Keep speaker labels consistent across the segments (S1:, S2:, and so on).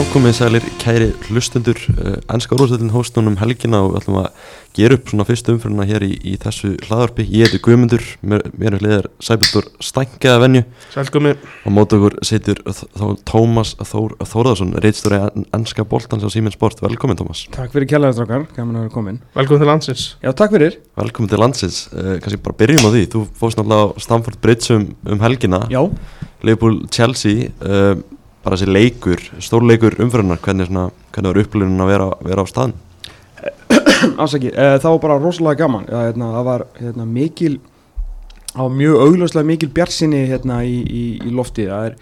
S1: Já, komið sælir kæri hlustundur uh, Ennska úrstættin hóstunum helgina og við ætlum að gera upp svona fyrstu umfyrirna hér í, í þessu hlaðarpi Ég heiti Guðmundur, mér, mér er hliðar Sæbjörn Stænkaða venju.
S2: Sælgumi
S1: og mót okkur situr þá Tómas Þór, Þórðarsson, reitstjóri Ennska boltans á Síminn Sport. Velkomin Tómas.
S3: Takk fyrir kjallaðastrákar, gaman að vera komin
S2: Velkomin til landsins.
S3: Já, takk fyrir.
S1: Velkomin til landsins, uh, kannski bara byrjum á því. Þú fórst náttúrulega á Stamford Bridge um, um helgina Bara þessi leikur, stórleikur umfyrirnar hvernig, hvernig var upplifun að vera, vera á staðin
S3: afsakið, e, það var bara rosalega gaman. Já, hérna, Það var hérna, mikil var mjög augljóslega mikil bjartsinni hérna, í, í, í lofti. Það er,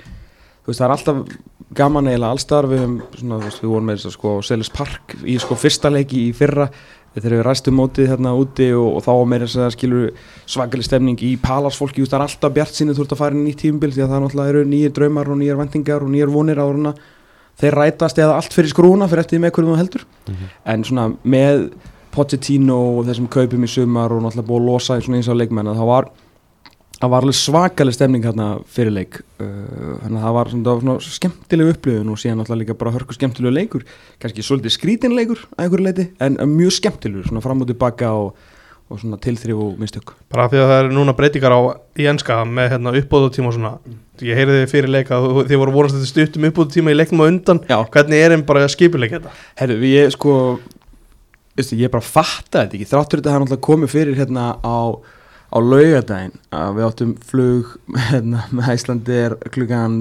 S3: veist, það er alltaf gaman eiginlega allstar við, við vorum með þess að sko, Selis Park í sko, fyrsta leiki í fyrra þegar við ræstum mótið hérna úti og, og þá meira þess að skilur svakalig stemning í palarsfólki, það er alltaf bjart sinni þú ert að fara inn í tímbil því að það náttúrulega eru nýjir draumar og nýjir vendingar og nýjir vonir áruna þeir rætast eða allt fyrir skrúna fyrir eftir með hverju þú heldur.
S1: Mm -hmm.
S3: en svona með Pochettino og þessum kaupum í sumar og náttúrulega búið að losa eins á leikmenn það var, það var alveg svakalig stemning hérna fyrir leik uh, þannig að það var svona, svona skemmtileg upplifun og síðan náttúrulega líka bara hörku skemmtilegu leikur kannski svolítið skrítin leikur að einhverju leiti en mjög skemmtilegur svona fram og tilbaka og, og svona tilþrif og mistök
S2: Bara því að það eru núna breytingar á í enska með hérna, uppbóðutíma og svona Ég heyri þið fyrir leika að þið voru vorast þetta stuttum uppbóðutíma í leiknum og undan
S3: Já.
S2: Hvernig er einn bara skipuleik þetta?
S3: Herru, ég sko ég bara fatta þetta ekki þráttur þetta á, á laugadaginn að við áttum flug hérna, með Íslandir klukkan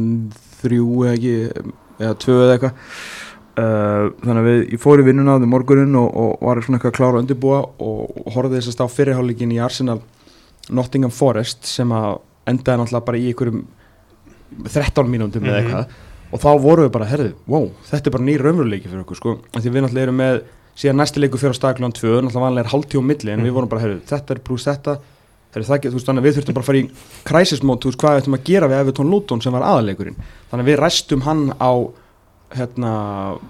S3: þrjú eða ekki eða tvö eða eitthvað uh, þannig að við, ég fór í vinnuna á því morgunin og, og var svona eitthvað að klára að undirbúa og, og horfði þess að stá fyrirhállíkin í Arsenal Nottingham Forest sem að endaði náttúrulega bara í einhverjum 13 mínúndum eða
S2: Mhm.
S3: eitthvað og þá vorum við bara, herðu, wow, þetta er bara nýr raunveruleiki fyrir okkur, sko, af því við náttúrulega erum með síðan næsti leikur fyrir á staðkljóðan 2 náttúrulega vanlega er hálftíu á milli, en
S2: Mhm.
S3: við vorum bara, herðu, þetta er pluss þetta þú veist, þannig að við þurftum bara að fara í crisis mode, þú veist, hvað við ættum að gera við Everton Luton sem var aðaleikurinn, þannig að við ræstum hann á hérna,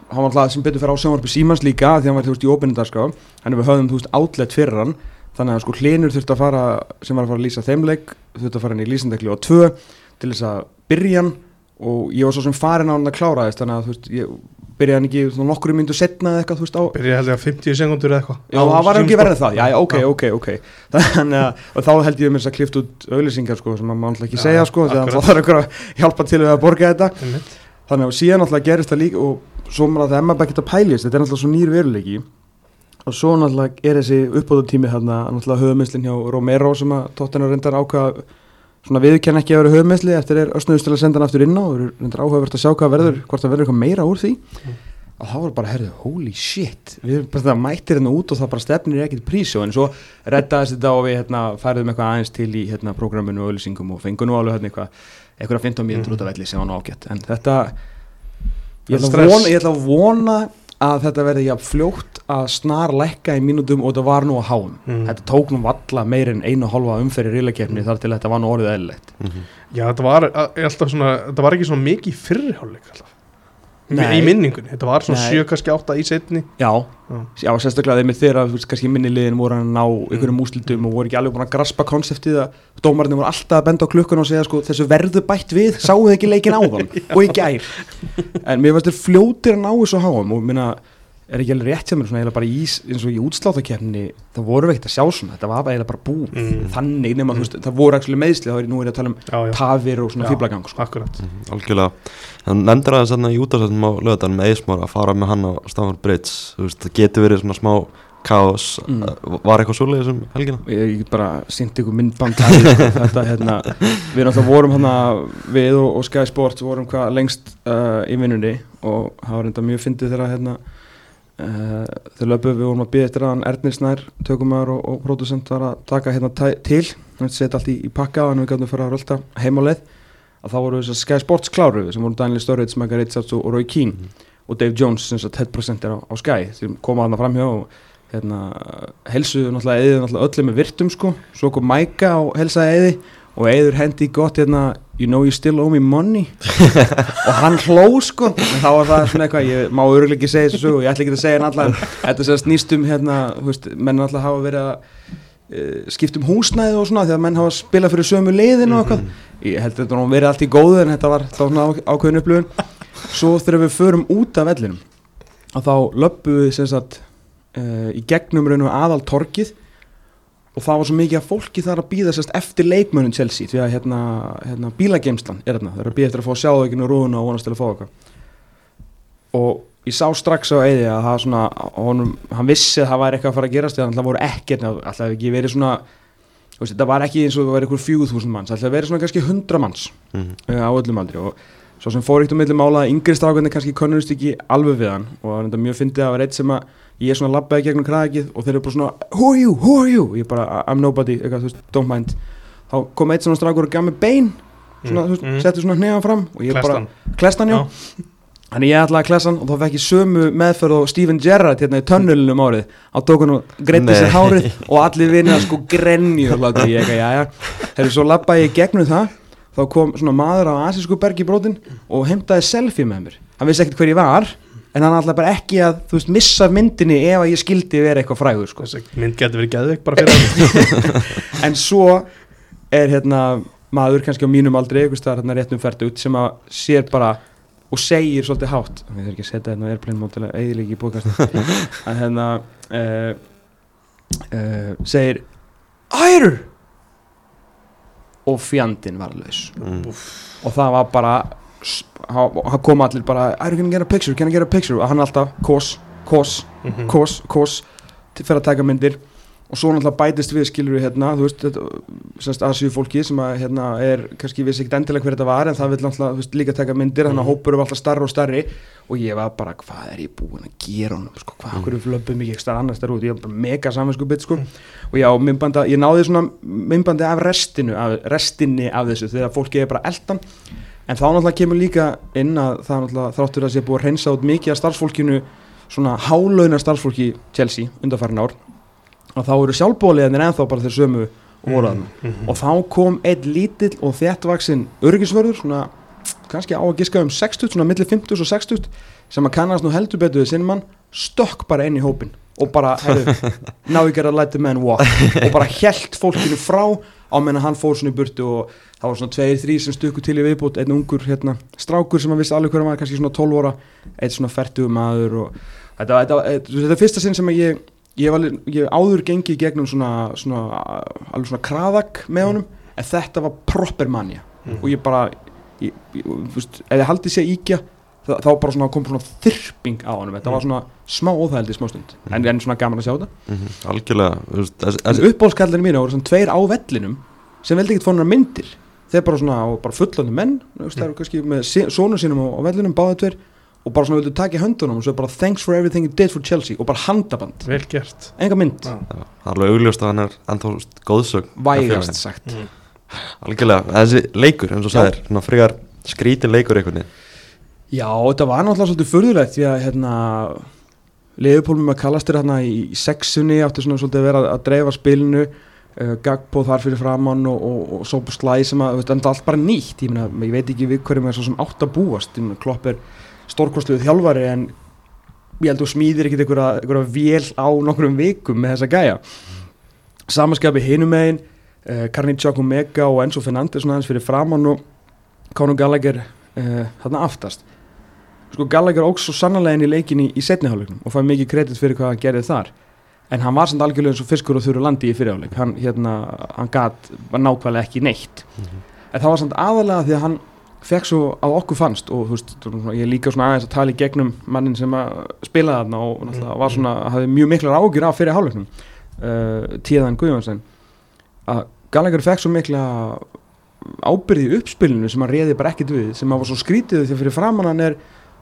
S3: hann var alltaf sem betur fyrir á sjónvarpi Símans líka, því hann var, þú veist, í óbyrnindarská þannig að við höfðum, þú veist, outlet fyrir hann. Þannig að sko hlinur þurfti að fara sem var að fara að lýsa þeim leik þurfti að fara inn í lýsindekli og tvö til þess að byrja hann. Og ég var svo sem farin á hann að klára þess þannig að þú veist, ég byrjaði hann ekki svona nokkru myndu setna eða eitthvað, þú veist, á
S2: Byrja held ég að 50 sekundur eða eitthvað.
S3: Já, það var ekki verið það, já, ok, ok, ok. Þannig að, og þá held ég mér þess að klift út auðlýsingar, sko, sem maður alltaf ekki
S2: Já,
S3: segja, sko Þannig að það þarf einhver að hjálpa til við að borga þetta.
S2: Einmitt.
S3: Þannig að síðan alltaf gerist það líka og svo maður að það emma bara geta pælist, þetta er alltaf svo nýr veruleiki. Og svo náttúrulega er þessi uppbóðutími þarna, náttúrulega höfumislinn að svona viðkenn ekki að vera höfumisli eftir er ösnuðust til að senda hann aftur inn á. Og eru reyndar áhugavert að sjá hvað verður, hvort það verður eitthvað meira úr því. Og þá var bara, herðu, holy shit. Við erum bara það mættir hérna út og það bara stefnir ekkert prísjó en svo reddaðist þetta og við hérna, færðum eitthvað aðeins til í hérna, prógraminu og auðlýsingum og fengum nú alveg hérna eitthvað eitthvað 15 mínútur út af velli sem var nú ágætt. En þetta ég ætla, að
S2: Stress.
S3: vona, ég ætla að vona að þetta verði jafn fljótt að snar lækka í mínútum og þetta var nú að háum
S2: Mm.
S3: þetta tók nú valla meir en einu hálfa umferði rílakefni þar til þetta var nú orðið eðlilegt.
S2: Já, þetta var a- alltaf svona Þetta var ekki svona mikið í fyrriháleik alltaf
S3: Nei.
S2: Í minningunni, þetta var svona
S3: Nei.
S2: 7 kannski 8 í setni
S3: Já,
S2: Já.
S3: já sérstaklega þegar veist, kannski minni liðin voru að ná einhverjum úslitum og voru ekki alveg búin að graspa konseptið að dómarinn voru alltaf að benda á klukkun og segja sko þessu verðu bætt við, sáu þið ekki leikin áðan og í gær en mér finnst þér fljótir að ná þessu háum og minna, er ekki alveg rétt sem er svona eiginlega bara í, ís- eins og í útsláttakefni það voru ekkert að sjá svona, þetta var eiginlega bara bú
S2: Mm.
S3: þannig nema þú veist, það voru meðsli þá er ég nú er ég að tala um
S2: Já, já,
S3: tafir og svona fýblagang sko.
S2: akkurat
S1: algjörlega þannig nefndir aðeins þarna í útastættum á lögadalum með Eismar að fara með hann á Stamford Bridge veist, það getur verið svona smá kaos
S3: Mm.
S1: var eitthvað svoleiðis um helgina?
S3: ég ég bara sýndi ykkur myndband þetta hérna við náttúrulega vorum hérna við og, og Sky Sports vorum hvað lengst uh, í vinnunni og það var reynda mjög fyndið þegar hérna uh, þegar löpu við vorum að byggja eftir að hann Ernir Snær tökumar og, og producent var að taka hérna til hann setja allt í, í pakka og við gætum fyrir að rölda heim á leið að þá voru þess að Sky Sports kláru sem voru Daniel Sturridge, Megar Richards og, og Roy Keane og Dave Jones sem sagt head presenter á, á Sky sem koma þarna framhjá og hérna helsuðu náttúrulega eðið náttúrulega öllum með virtum sko. Svo kom Mæka og helsaði eði og eður hendi gott hérna you know you still owe me money. Og hann hló sko. En þá var það svona eitthvað, ég má örgulega ekki segja þessu sögu, ég ætla ekki að segja hann allar þetta sem snýst um hérna, þú veist, menn alltaf hafa verið að uh, skipta um húsnæði og svona því að menn hafa spilað fyrir sömu leiðin og eitthvað. Ég held að þetta nú verið allt í góðu en þetta var ákveðin upplifun. Svo þegar við förum út af vellinum að þá löpum við sem sagt uh, í gegnum raun og aðal torkið og það var svo mikið að fólki þar að býða sérst eftir leikmönnum Chelsea því að hérna, hérna bílageimslan er hérna, það er að býða eftir að fá að sjá það ekki nú rúðuna og vonast til að fá eitthvað. Og ég sá strax á Eði að það svona, honum, hann vissi að það væri eitthvað að fara að gerast það voru ekkert, alltaf ekki verið svona veist, það var ekki eins og það væri eitthvað fjögur þúsund manns, alltaf verið svona kannski hundra manns
S1: Mhm.
S3: uh, á öllum aldri. Og svo sem fór eitt um millum mála að yngri strákarnir kannski könnurist ekki alveg við hann og það var mjög fyndið að var eitt sem að ég svona labbaði gegnum krækið og þeir eru bara svona who are you, who are you, og ég bara I'm nobody, eitthvað, veist, don't mind. Þá kom eitt svona strákur og gaf mig bein svona,
S2: mm.
S3: setti svona hnegan fram og ég bara,
S2: Klestan
S3: klestan já, Þannig ég ætlaði að klessa hann og þá fekk ég sömu meðferð og Steven Gerrard hérna í tönnulinu um árið. Á tókun og greiti sér hárið og allir vinni að sko grenju og láti ég eitthvað, já já Þegar svo labbaði ég gegnum það. Þá kom svona maður á asísku bergi brotin og heimtaði selfie með mér. Hann vissi ekkert hver ég var en hann ætlaði bara ekki að, þú veist, missa myndinni ef að ég skildi vera eitthvað frægur sko.
S2: Þessi mynd getur verið geðveik bara fyrir hann.
S3: En svo er hérna maður kannski á mínum aldrei, staðar hérna og segir svolítið hátt við þurfum ekki að setja hérna airplane mode til að eiginlega í bókast að hérna uh, uh, segir Æru! Og fjandinn var laus.
S1: Mm.
S3: og það var bara hann kom allir bara Æru, can I get a picture, can I get a picture? Og hann alltaf, kos, kos
S2: Mhm.
S3: kos, kos til fyrir að taka myndir og svo náttúrulega bætist við skilur við hérna, þú veist, semst aðsíu fólki sem að hérna er, kannski vissi ekkert endilega hver þetta var en það vil náttúrulega, veist, líka taka myndir þannig að
S2: Mhm.
S3: hópur eru alltaf starri og starri og ég var bara, hvað er ég búinn að gera honum, sko, hvað,
S1: Mhm.
S3: hverju flöpum ég ekki starf annars þar út, ég var bara mega saminsku bit, sko,
S2: Mhm.
S3: og já, myndbanda, ég náði svona myndbandi af restinu, af, restinni af þessu, þegar fólki er bara eldan en þá náttúrulega kemur líka inn að það náttúrulega þráttur að þá eru sjálfbóliðanir ennþá bara þeir sömu og voru þarna
S2: Mhm.
S3: og þá kom einn lítill og þéttvaksin örgisvörður svona kannski á að giska um 60 svona millir 50 og 60 sem að kannast nú heldur betur við sinn mann stökk bara inn í hópin og bara hefðu now you gotta let the man walk. Og bara hjælt fólkinu frá á meðan hann fór svona í burtu og það var svona tveir, þrý sem stukku til í viðbútt einn ungur hérna, strákur sem að vissi alveg hver hann var kannski svona 12 óra, einn svona fertugum maður og þetta, þetta, þetta, þetta er fyrsta sinn sem að ég ég hef alveg- ég hef áður gengið gegnum svona, svona alveg svona kraðak með honum en þetta var proper manja
S2: Mhm.
S3: og ég bara ég, ég, veist, ef ég haldið sé íkja þá, þá bara svona kom svona þyrping á honum. Þetta var svona smá óþældi smá stund en, en svona gaman að sjá þetta.
S1: Mhm. Algjörlega
S3: uppbólskallinu mínu voru svona tveir á vellinum sem veldi ekkert fóna myndir. Þeir bara svona, bara fullandi menn það eru kannski með sónu sínum á, á vellinum báða tveir og bara svona vildu taka í höndunum og svo bara thanks for everything you did for Chelsea. Og bara handaband,
S2: Vel gert.
S3: Enga mynd.
S1: Það er alveg augljóst að hann er ennþá hjá
S3: vægast sagt.
S2: Mhm.
S1: Algjörlega, þessi leikur, eins og
S3: Já.
S1: sagðir svona frekar skrítin leikur einhvern veginn.
S3: Já, þetta var náttúrulega svolítið furðulegt því að hérna Leifupólum með kallastir hérna í, sexunni átti svona svolítið að vera að, að dreifa spilinu. Uh, Gagpo þar fyrir framann og, og, og svo slæ sem að, veist, enda allt bara nýtt. Ég, meina, ég veit ekki við hverjum er svo sem átt að búast. Klopp er stórkostluð þjálfari en ég held að þú smíðir ekkit einhverja, vél á nokkrum vikum með þessa gæja. Samaskapi hinum megin uh, Karni Tjakumega og Enzo Fernandes aðeins fyrir framann og Conor Gallagher uh, þarna aftast. Sko Gallagher óks svo sannlega inn í leikin í, setniháleiknum og fæði mikið kredit fyrir hvað hann gerði þar. En hann var samt algjörlega eins og fiskur og þurru landi í fyrirháleik hann, hérna, hann gat var nákvæmlega ekki neitt. En það var samt aðalega því að hann fekk svo að okkur fannst og þú veist, ég líka svona aðeins að tala í gegnum mannin sem að spila þarna og náttúrulega var svona, hafði mjög miklar ágjur af fyrir háleiknum uh, Tíðan Guðjónsson að Gallagher fekk svo mikla ábyrði í uppspilinu sem hann reyði bara ekkert við sem að var svo skrítið að fyrir framann hann er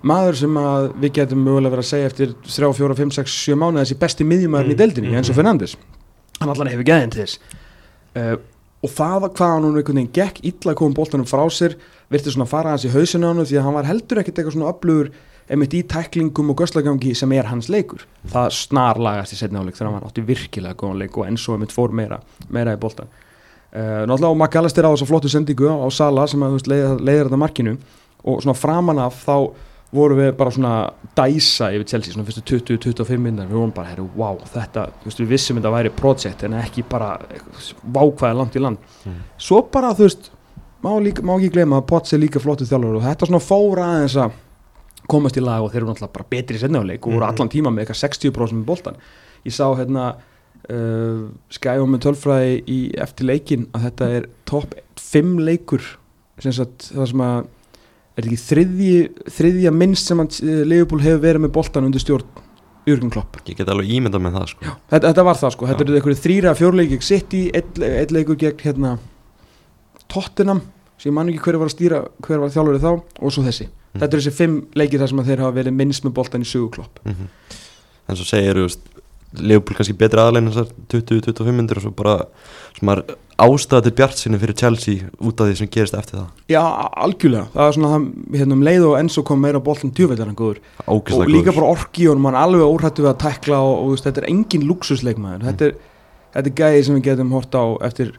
S3: maður sem að við getum mögulega verið að segja eftir 3, 4, 5, 6, 7 mánuð þessi besti miðjumæðurinn í
S2: Mm,
S3: deildinni
S2: mm,
S3: eins og
S2: mm.
S3: Fernandes. Hann allan hefur geðin til þess. Uh, og það var hvað hann einhvern veginn gekk illa að koma boltanum frá sér virti svona fara hans í hausinu á hann því að hann var heldur ekkert eitthvað svona öflugur einmitt í tæklingum og göslagangi sem er hans leikur. Það snar lagast í setni áleik þegar hann átti virkilega góðan leik og eins og einmitt fór meira, meira í boltan uh, náttúrulega og McAllister á þess að flottu sendingu á, Sala sem að leiðir þetta markinu. Og svona framan af þá vorum við bara svona dæsa yfir Chelsea svona fyrstu 20-25 minnar við vorum bara, herru, wow, þetta þú veist, við vissum þetta væri project en ekki bara vákvæði langt í land
S1: Mm.
S3: svo bara, þú veist má, líka, má ekki gleyma að Potts er líka flottu þjálfur og þetta svona fóra aðeins að komast í lag og þeir eru náttúrulega bara betri í setnafleik og voru
S2: Mhm.
S3: allan tíma með eitthvað 60% með boltan ég sá hérna uh, skæfa með tölfræði í eftir leikin að þetta er topp 5 leikur sem sagt það sem að er ekki þriðji, þriðja minnst sem að uh, Leopold hefur verið með boltan undir stjórn Jürgen Klopp?
S1: Ég get alveg ímyndað með það sko.
S3: Þetta, þetta var það sko, þetta
S1: Já.
S3: eru einhverju þrýra fjórleiki gegn City, eitt leikur gegn hérna Tottenham sem ég man ekki hver var að stýra, hver var þjálfurinn þá og svo þessi,
S1: Mhm.
S3: þetta eru þessi fimm leikir þar sem að þeir hafa verið minnst með boltan í söguklopp
S1: mm En svo segir, Leopold kannski betri aðlegin þessar 20-25 myndir og svo bara sem er ástæða til bjart sinni fyrir Chelsea út af því sem gerist eftir það?
S3: Já, algjörlega, það er svona það, hérna um leið og Enzo kom meira á boltan djúvellar hann góður. Og líka bara orki og hann alveg óhrættu við að tækla og, og veist, þetta er engin luxusleikmaður
S1: Mm.
S3: þetta, er, þetta er gæði sem við getum hort á eftir,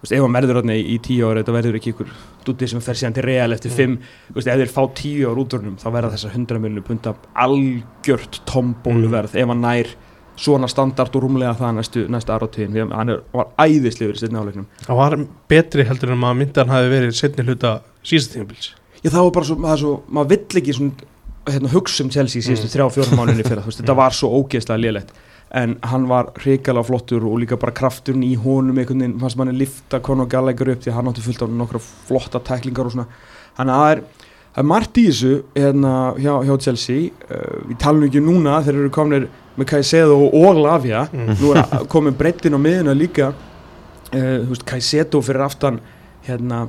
S3: veist, ef hann verður í, í tíu ára, þetta verður ekki ykkur dúti sem fer síðan til real eftir
S2: Mm.
S3: fimm. Veist, ef þeir fá tíu ára útvörnum þá verða þessar 100 miljonur punta algjört tombóluverð ef hann nær svona standart og rúmlega það næstu, næstu áratíðin, því að hann er, var æðislegur í setni áleiknum
S2: Það var betri heldur en maður myndi að hann hafi verið setni hluta síðast tímabils.
S3: Já, það var bara svo, það er svo maður vill ekki svona, hérna, hugsa um Chelsea í síðustu
S2: Mm.
S3: þrjá, fjóra mánuðinni fyrir, veist, þetta
S2: Mm.
S3: var svo ógeðslega lélegt. En hann var hrikalega flottur og líka bara krafturinn í honum einhvern veginn, fannst manni lifta Conor Gallagher upp því að hann átti fullt af nokkra flotta tæklingar og svona, hann að það er það er margt í þessu hérna, hjá, hjá Chelsea, uh, við talum ekki um núna þeir eru komnir með Caicedo og Lavia,
S2: Mm.
S3: nú er komin breyttin á miðuna líka. Uh, veist, Caicedo fyrir aftan hérna,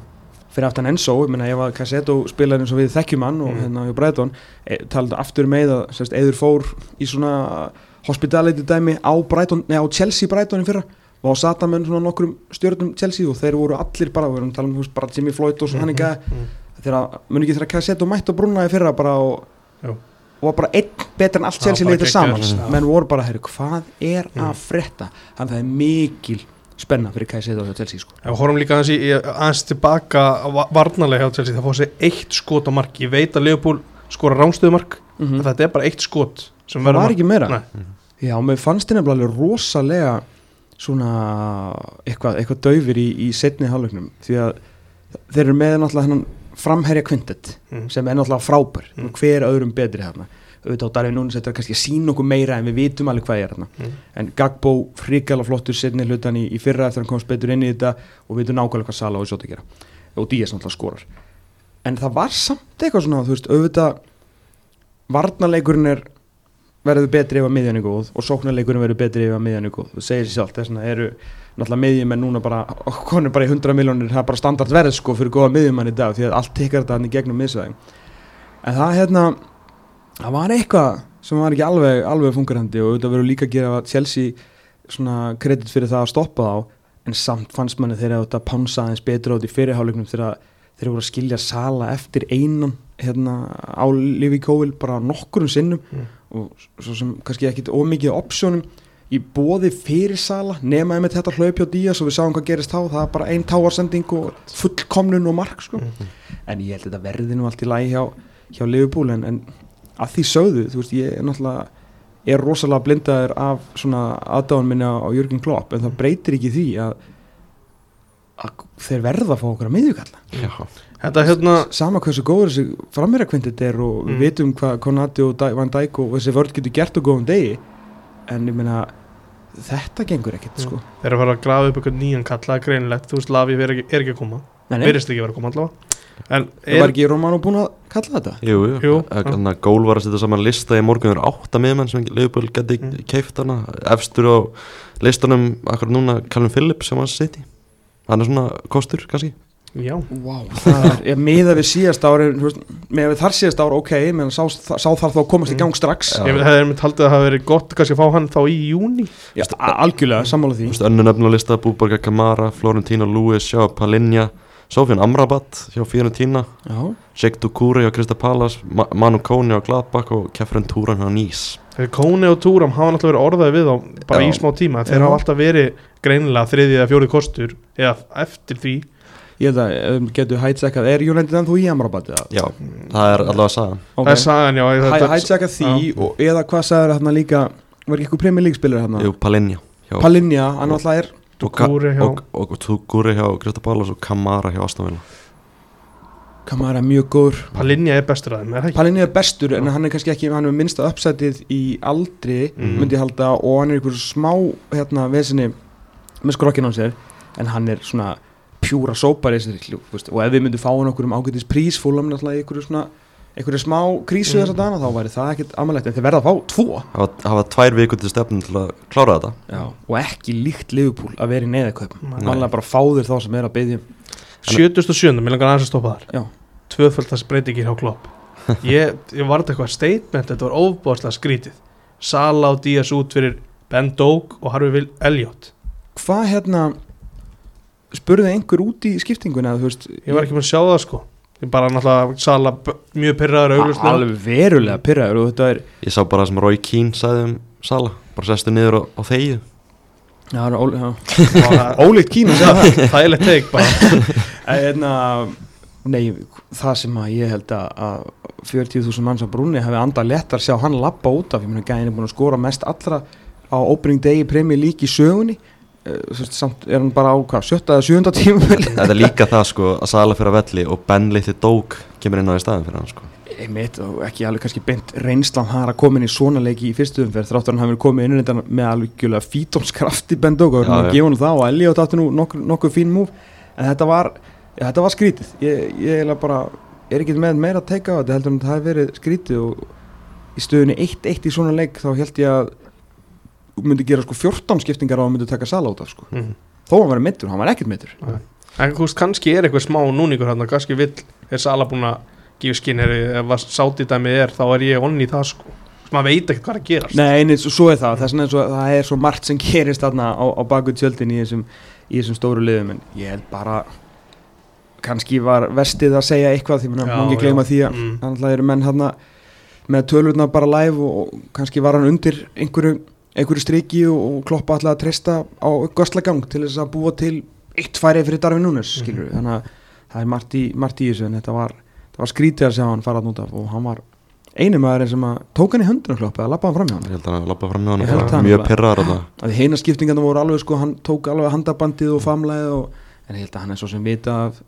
S3: fyrir aftan Enzo, ég meina ef að Caicedo spilar eins og við þekkjum hann og
S2: Mm.
S3: hérna hjá Breitón, e, talaðu aftur með að sérst, eður fór í svona hospitality dæmi á Breitón, nei á Chelsea Breitón í fyrra. Og á sata með svona nokkrum stjórnum Chelsea og þeir voru allir bara, við erum að tala um bara Jimmy Floyd og svona hann ekki
S2: Mm.
S3: þegar, mun ekki þegar Caicedo mætti á brúna í fyrra bara og og var bara einn betur en allt Chelsea
S2: geggjaður,
S3: saman menn voru bara, herru, hvað er
S2: Mm.
S3: að frétta þannig að það er mikil spenna fyrir Caicedo hjá Chelsea sko.
S2: Við horfum líka aðeins, í, í- aðeins tilbaka va- varnarlega hjá Chelsea, það fór sér eitt skot á mark ég veit að Leopold skora rángstöðumark
S3: mm
S2: en þetta er bara eitt skot sem
S3: það
S2: verður
S3: var
S2: mark.
S3: ekki meira
S2: Nei.
S3: já, mér fannst þið nefnilega rosalega svona eitthvað, eitthvað daufir í, í setni halvleiknum því að þeir eru með náttúrulega hennan framherja kvintet
S2: Mm.
S3: sem er náttúrulega frábær
S2: Mm.
S3: hver öðrum betri hérna auðvitað á Darvin Núnes þetta er kannski að sína okkur meira en við vitum alveg hvað er hérna
S2: Mm.
S3: en Gagbo frikala flottur setni hlutan í, í fyrra eftir að hann komst betur inn í þetta og við vitum nákvæmlega hvað Sala og Sjóta gera og Díaz náttúrulega skorar en það var samt eitthvað svona þú veist, auðvitað varnarleikurinn er verður betri ef að miðjan er góð og sóknarleikurinn verður betri ef að miðjan er góð. Það segir sér sjálft, þess vegna eru náttúrulega miðjumenn núna bara, konur bara í 100 miljónir það er bara standart verð sko fyrir góða miðjumenn í dag því að allt tekkar þetta hann í gegnum miðsvæðin en það hérna það var eitthvað sem var ekki alveg alveg fungerandi og auðvitað verður líka að gera Chelsea svona kredit fyrir það að stoppa þá en samt fannst manni þegar þetta pánsa aðeins betur át í fyrirháleiknum þegar þeir voru að skilja Sala eftir einan hérna á Livi Kóvil bara nokkurum sinnum.
S2: Mm.
S3: Og svo sem kannski ekkit ómikið opsjónum í bóði fyrir Sala nema með þetta hlaup hjá Díaz og við sáum hvað gerist þá. Það er bara ein táarsending og fullkomnun og mark sko.
S2: Mm.
S3: en ég held að þetta verði nú allt í lagi hjá, hjá Liverpool en, en að því sögðu, þú veist, ég er náttúrulega er rosalega blindaður af svona aðdáðan minni á, á Jörgen Klopp en það breytir ekki því að, að þeir verða að fá okkur að miðjukalla
S1: Já,
S2: Þetta hérna
S3: sama hversu góður þessi frammeira kvintið er og
S2: Mm.
S3: við vitum hvað Konati og Dæ- Van Dijk og þessi vörð getur gert á góðum degi en ég meina þetta gengur ekkert
S2: Mm.
S3: sko.
S2: Þeir eru að fara að grafa upp eitthvað nýjan kalla greinilegt, þú veist Lavi er ekki, er ekki að koma. Verðist ekki að vera að koma allavega. En
S3: það var ekki Romano búin að kalla þetta?
S1: Jú, jú,
S2: Jú,
S1: Þannig að gól var að setja saman lista í morgun. Það eru átta miðmenn sem Leopold geti
S2: Mm.
S1: mm. keift hana. Efstur á listanum akkur núna Callum Phillips sem var sitt í Hann er svona kostur kannski
S2: já,
S3: Wow, það er, ég miða við síðast ári með við þar síðast ári, ok menn sá, sá þar þá komast í
S2: Mm.
S3: gang strax.
S1: Já.
S2: ég hefði mér haldið að það hafi verið gott kannski að fá hann þá í júni
S3: Já, algjörlega, sammála því.
S1: Þú veist, Önnu nöfn á lista Búborga Kamara, Florentino Lewis Sjá Palinja, Sofian Amrabat Hjá Fiorentina,
S3: Já,
S1: Sheikh Dukure Hjá Krista Palas, Ma Manu Kone á Gladbach Og Kefren Túran hjá Nýs
S2: Þegar Kóni og Túram hafa náttúrulega verið orðaði við þá bara
S1: Já.
S2: í smá tíma, þeir hafa alltaf verið greinilega þriðið eða fjórið kostur eða eftir því
S3: ég held að um, getur hætsekað, er United ennþá í Amrabat?
S1: Já, það er allavega sagan
S2: það er sagan já
S3: Hæ- Hætsekað því og, eða hvað sagður þarna líka var ekki League spilar þarna?
S1: Jú, Palinja hjá,
S3: Palinja, hann alltaf er
S2: Doucouré hjá-
S1: Dukure hjá Krista Palas Og Kamara hjá Aston Villa
S3: Kamara er mjög góður
S2: Palinja er bestur að þeim, er það ekki?
S3: Palinni er bestur en hann er kannski ekki hann er minnsta uppsætið í aldri
S1: Mhm.
S3: myndi ég halda og hann er einhver smá hérna vesinni með skrokkin á sér en hann er svona pjúra sópar og ef við myndum fá hann okkur um ágætis prís fúlam náttúrulega í einhverju svona einhverju smá krísu
S2: Mhm.
S3: þessa dana þá væri það ekkert amalegt en þeir verða að fá tvo
S1: hafa, hafa tvær vikur til stefnum til að klára þetta
S3: Já. og ekki líkt Liverpool að vera í neðaköp
S2: Nei.
S3: mannlega bara fáður þá sem er að byggja
S2: 77. Mér langar aðeins að stoppa þar
S3: Já.
S2: Tvöföld þess breytingir hjá Klopp Ég, ég var þetta eitthvað statement Þetta var ofbáslega skrítið Sala og Díaz út fyrir Ben Doak og Harvey Elliot
S3: hvað hérna spurði einhver út í skiptinguna veist,
S2: Ég var ekki með að sjá það sko. Ég bara náttúrulega Sala mjög pyrraður auglustlega
S3: alveg verulega pyrraður og þetta er
S1: ég sá bara það sem Roy Keane sagði um Sala bara sestu niður á, á þegju
S3: já, það er ól- ólíkt kín að segja það.
S2: Þægilegt teik bara.
S3: En, hérna, nei, það sem að ég held að, að 40.000 manns á brúnni hefði andað léttar sjá hann lappa út af, ég meina gæðin er búin að skora mest allra á opening day í premjör lík í sögunni uh, veist, samt er hann bara á hvað, sjötta eða sjönda tíma
S1: þetta er líka það sko að Sala fyrir að velli og Ben litli Dók kemur inn á í staðin fyrir hann sko.
S3: Einmitt og ekki alveg kannski beint reynslan hann að koma inn í svona leiki í fyrstu umferð þráttur hann verið komið inn í þetta með alveg gjölega fítómskrafti Bendog og
S1: Já,
S3: hann gefa hann það og Elliot átti nú nokkuð nokku fín múf en þetta var, ja, þetta var skrítið. Ég, ég bara er ekki með meira að teika á þetta heldur en þetta hafi verið skrítið og í stöðunni 1-1 í svona leik þá held ég að myndi gera sko 14 skiptingar á að myndi taka sala út af sko.
S2: Mhm.
S3: þó hann var meittur, hann var ekkert meittur
S2: En veist, kannski er eitthvað smá núningur hann kannski vill, er Sala búin að gefa skinn, ef að sáti dæmi er þá er ég onni í það sko. Maður veit ekkert hvað er að gerast.
S3: Nei, og svo er það, vegna er svo, það er svo margt sem gerist þarna á, á baku tjöldin í þessum, í þessum stóru liðum en ég held bara kannski var vestið að segja eitthvað því má ekki gleyma því að
S2: Mm.
S3: að eru menn hann með tölurna bara live og, og kannski var hann undir einhverju, einhverju striki og, kloppa alltaf að treysta á göstlagang til þess að búa til eitt færi fyrir Darvin Núnes,
S2: Mhm.
S3: skilur þannig að það er margt í, þessu en þetta var, var skrítið að sjá hann fara að núta og hann var eini maðurinn sem að tók hann í höndunum kloppa eða lappa hann fram hjá hann
S1: ég held að hann lappa fram með hann bara
S3: það
S1: mjög það
S3: að því heina skiptingarna voru alveg sko, hann tók alveg handabandið og famlaðið og, en ég held að hann er svo sem vita að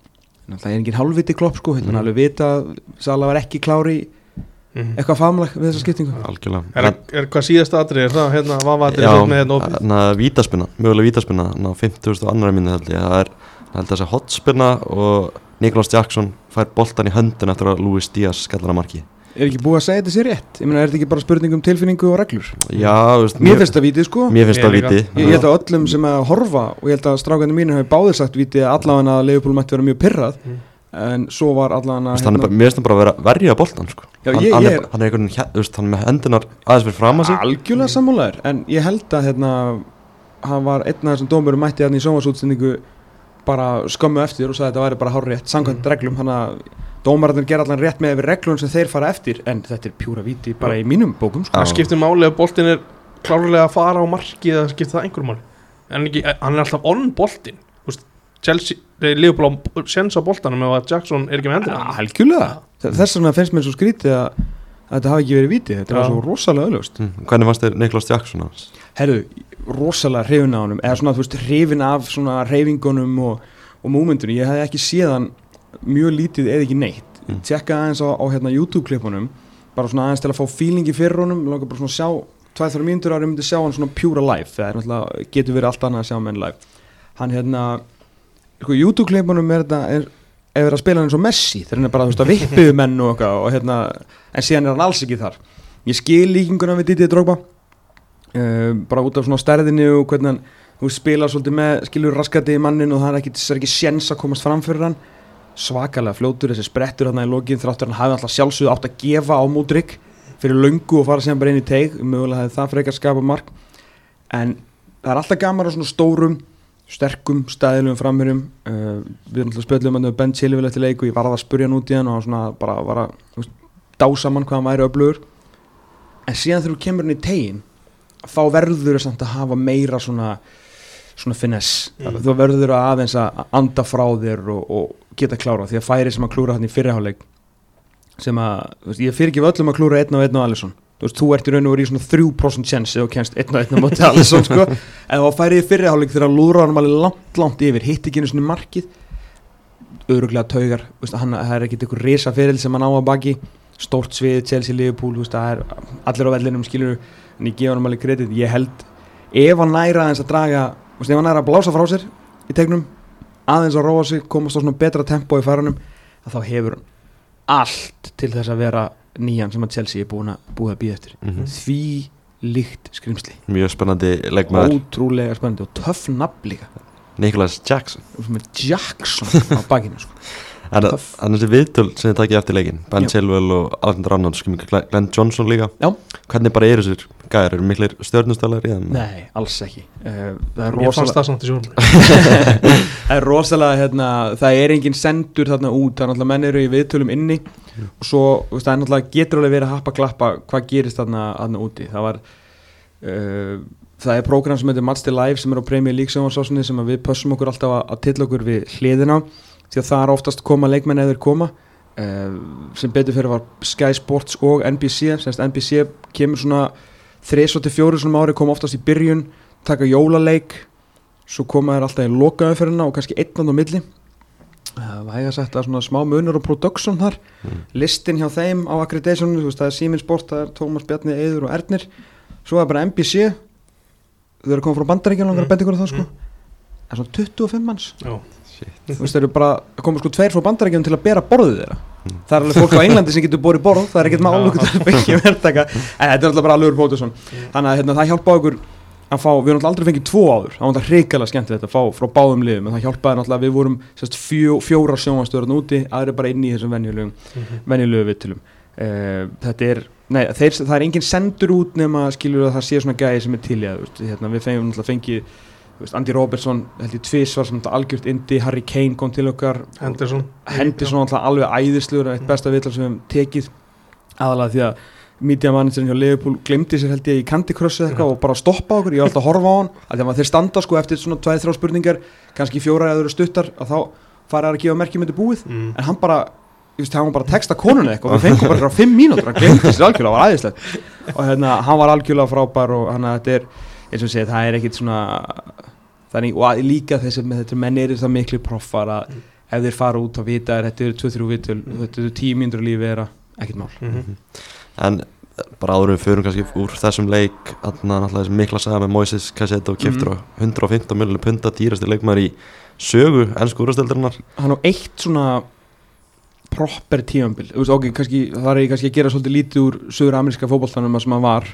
S3: það er engin hálfviti klopp sko, mm. hann
S1: Mhm.
S3: alveg vita að Sala var ekki klári í
S2: Mhm.
S3: eitthvað famlag við þessa skiptingu?
S1: Algjörlega.
S2: Er, er hvað síðasta atrið, er það hérna, hvað var atrið
S1: Já,
S2: með hérna opið?
S1: að vítaspinna, mögulega vítaspinna þannig að 50. og annar minni held ég. Það er, held að þessi hotspinna og Nicholas Jackson fær boltan í höndun eftir að Luis Díaz skallar að marki.
S3: Er ekki búið að segja þetta sér rétt? Ég meina er þetta ekki bara spurning um tilfinningu og reglur?
S1: Já, veist,
S3: mér finnst það vítið sko.
S1: mér finnst
S2: Mér
S1: það víti
S3: ég, held að öllum sem að horfa og ég held að strákandi mínu hefur báðir sagt vítið að allavega að Leifupól mætti vera mjög pyrrað
S2: Mm.
S3: En svo var
S1: hann er bara- Mér finnst hann bara að vera verja boltan sko.
S3: Já,
S1: hann,
S3: ég-
S1: hann, er,
S3: er-
S1: hann er einhvern veginn, hann er með hendunar aðeins fyrir fram að sig
S3: algjörlega sammálaður en ég held að hérna, hann var einn af þessum dómurum mætti hérna í sjónvarsútsendingu bara skömmu eftir og sagði að þetta væri bara hár rétt samkvæmt
S2: Mm.
S3: reglum hann að dómararnir gera allan rétt með yfir reglum sem þeir fara eftir en þetta er pjúra víti bara í mínum bókum sko.
S2: Það skiptir máli að boltin er klárlega að fara á marki eða skiptir það einhverjum máli en ekki, hann er alltaf on boltin Þú veist, Chelsea, Leopold á sens á boltanum ef að Jackson er ekki með
S3: ja,
S2: hendina
S3: algjörlega. Þess vegna finnst mér svo skrítið að, að þetta hafi ekki verið víti þetta var svo rosalega öðlust
S1: mm. Hvernig fannst þér Nicholas Jackson hans?
S3: herru, rosalega hrifin á honum eða svona, þú veist, hrifin af svona hreyfingunum og, og múmendunum ég hef ekki séð hann mjög lítið eða ekki neitt.
S1: Mm.
S3: tjekka aðeins á, á hérna YouTube-klippunum bara svona aðeins til að fá feelingi fyrir honum. Langar bara svona að sjá, tvæð þar mínútur ári myndi sjá hann svona pjúra live það er náttúrulega, getur verið allt annað að sjá menn live. Hann hérna sko, YouTube-klippunum er þetta er, er verið að spila hann eins og Messi þegar hann er bara þú veist að vippiðu menn og eitthvað og hérna, en síðan er hann alls ekki þar. Ég skil líkinguna við Didi Drogba uh, bara út af svona stærðinni og hvernig hann þú spilar svolítið með skilur raskati í mannin og það er ekki, ekki sjens að komast fram fyrir hann. Svakalega fljótur þessi sprettur hann í lokin þráttur hann hafi alltaf sjálfsögðu átt að gefa á Múdrik fyrir löngu og fara síðan bara inn í teig mögulega það frekar skapa mark. En það er alltaf gaman á svona stórum sterkum, stæðilegum framhyrjum uh, við erum alltaf spjöldum að Ben Chilwell eftir leik og ég var að spurja hann út í hann og hann svona bara var að dása mann hvað hann væri öflugur. En síðan þegar þú kemur hann í tegin þá verður það samt að hafa meira svona svona finess,
S2: Mm.
S3: þú verður að aðeins að anda frá þér og, og geta klára því að færi sem að klúra hann í fyrirháleik sem að, veist, ég fyrir ekki öllum að klúra einn og einn og Alisson þú veist, þú ert í raun og verið í svona 3% chance ef þú kemst einn og einn á móti Alisson sko. en þá færi í fyrirháleik þegar hann alveg langt, langt yfir hitt ekki einu svona markið öruglega taugar veist, hann, það er ekkit einhver risa feril sem hann á að baki stórt svið, Chelsea, Liverpool veist, það er allir á vellinum skilur en ég gefa hann alveg kredit, ég held ef hann næra aðeins að draga veist, ef hann næra að blása frá sér í tegnum aðeins að róa sig, komast á svona betra tempo í faranum, að að nýjan sem að Chelsea er búin að búið að býða eftir.
S1: Mhm.
S3: því líkt skrimsli.
S1: Mjög spennandi leikmaður.
S3: Ótrúlega spennandi og töff nafn líka.
S1: Nicholas Jackson.
S3: Sem er Jackson á bakinu sko.
S1: En þessi viðtöl sem þið takkið eftir leikin Ben. Chilwell og Alexander Arnold Glenn Johnson líka.
S3: Já.
S1: Hvernig bara eru þessir gæðir, eru miklir stjórnustölar
S3: nei, alls ekki. Uh, það er rosalega
S2: það
S3: er rosalega hérna, það er engin sendur þarna út. Er náttúrulega menn eru í viðtölum inni og svo það er náttúrulega getur alveg verið að happa klappa hvað gerist þarna, þarna úti. Það var uh, það er prógram sem heitir Match the Live sem er á Premier League sjónvarsásinni sem við pössum okkur alltaf að, að tilla okkur við hliðina því að það er oftast koma leikmenn eða þeir koma uh, sem betur fyrir var Sky Sports og NBC semst NBC kemur svona þreis og til fjóru svona ári koma oftast í byrjun taka jólaleik svo koma þeir alltaf í lokaumferðina og kannski einn á milli Það væga sagt að svona smá munur og production þar.
S1: Mm.
S3: listin hjá þeim á accreditationinu, þú veist, það er Simin Sport, það er Tómas Bjarni, Eður og Ernir. Svo er bara NBC þau eru að koma frá bandaríkjum langar að
S2: Mm.
S3: benda ykkur á það sko.
S2: Mm.
S3: það er svona 25 manns.
S2: Já.
S3: þú veist, þeir eru bara að koma sko tveir frá bandaríkjum til að bera borðið þeirra.
S1: Mm.
S3: það er alveg fólk á Englandi sem getur borið borð það er ekkert mál okkur til að byggja verðtaka en þetta er alltaf bara alveg Pótusson þannig að hérna, það hjálpa okkur að fá, við erum alltaf aldrei fengið tvo áður. Það var alltaf hrikalega skemmt þetta að fá frá báðum liðum. En það hjálpaði alltaf að við vorum sérst, fjó, fjóra sjónvastöðurinn úti, aðri bara inn í þessum
S2: Mhm.
S3: venjulegu vittilum uh, þetta er, nei, þeir, það er engin sendur út nema skilur að það sé svona gæði sem er til í að hérna, við fengum náttúrulega fengið veist, Andy Robertson, held ég tvis var þetta algjört indi, Harry Kane kom til okkar.
S2: Henderson.
S3: Henderson alltaf alveg æðislegur eitt besta vittal sem við hefum tekið. Aðalega því að media managerin hjá Liverpool glemdi sér held ég í Candy Crush eða eitthvað og bara stoppa okkur, ég var alltaf að horfa á hann að að þeir standa sko eftir svona tveið þrjá spurningar kannski fjóra eða eru stuttar að þá fara að gefa merkjum þetta búið.
S2: Mm.
S3: en hann bara, ég veist, hann var bara að texta konuna eitthvað. Og við fengum bara frá fimm mínútur, hann glemdi sér algjörlega, það var æðislegt. Og hérna, hann var algjörlega frábær og hann að þetta er, eins og segið, það er ekkit svona þannig, og að, líka þessi með þetta menn eru það miklu proffar að ef þeir fara út og vita að þetta eru 2-3 vitul, þetta eru 10 mínútur í lífi þeirra, ekkit mál.
S2: Mhm.
S1: En bara áður við förum kannski úr þessum leik Þannig að þessi mikla saga með Moises Cassetto keftur á 115 miljonir punta dýrasti leikmaður í sögu ennsku úrstildarinnar
S3: hann á eitt svona proper tífambil ok, kannski, það er kannski að gera svolítið lítið úr sögur ameríska fótballtanum sem hann var.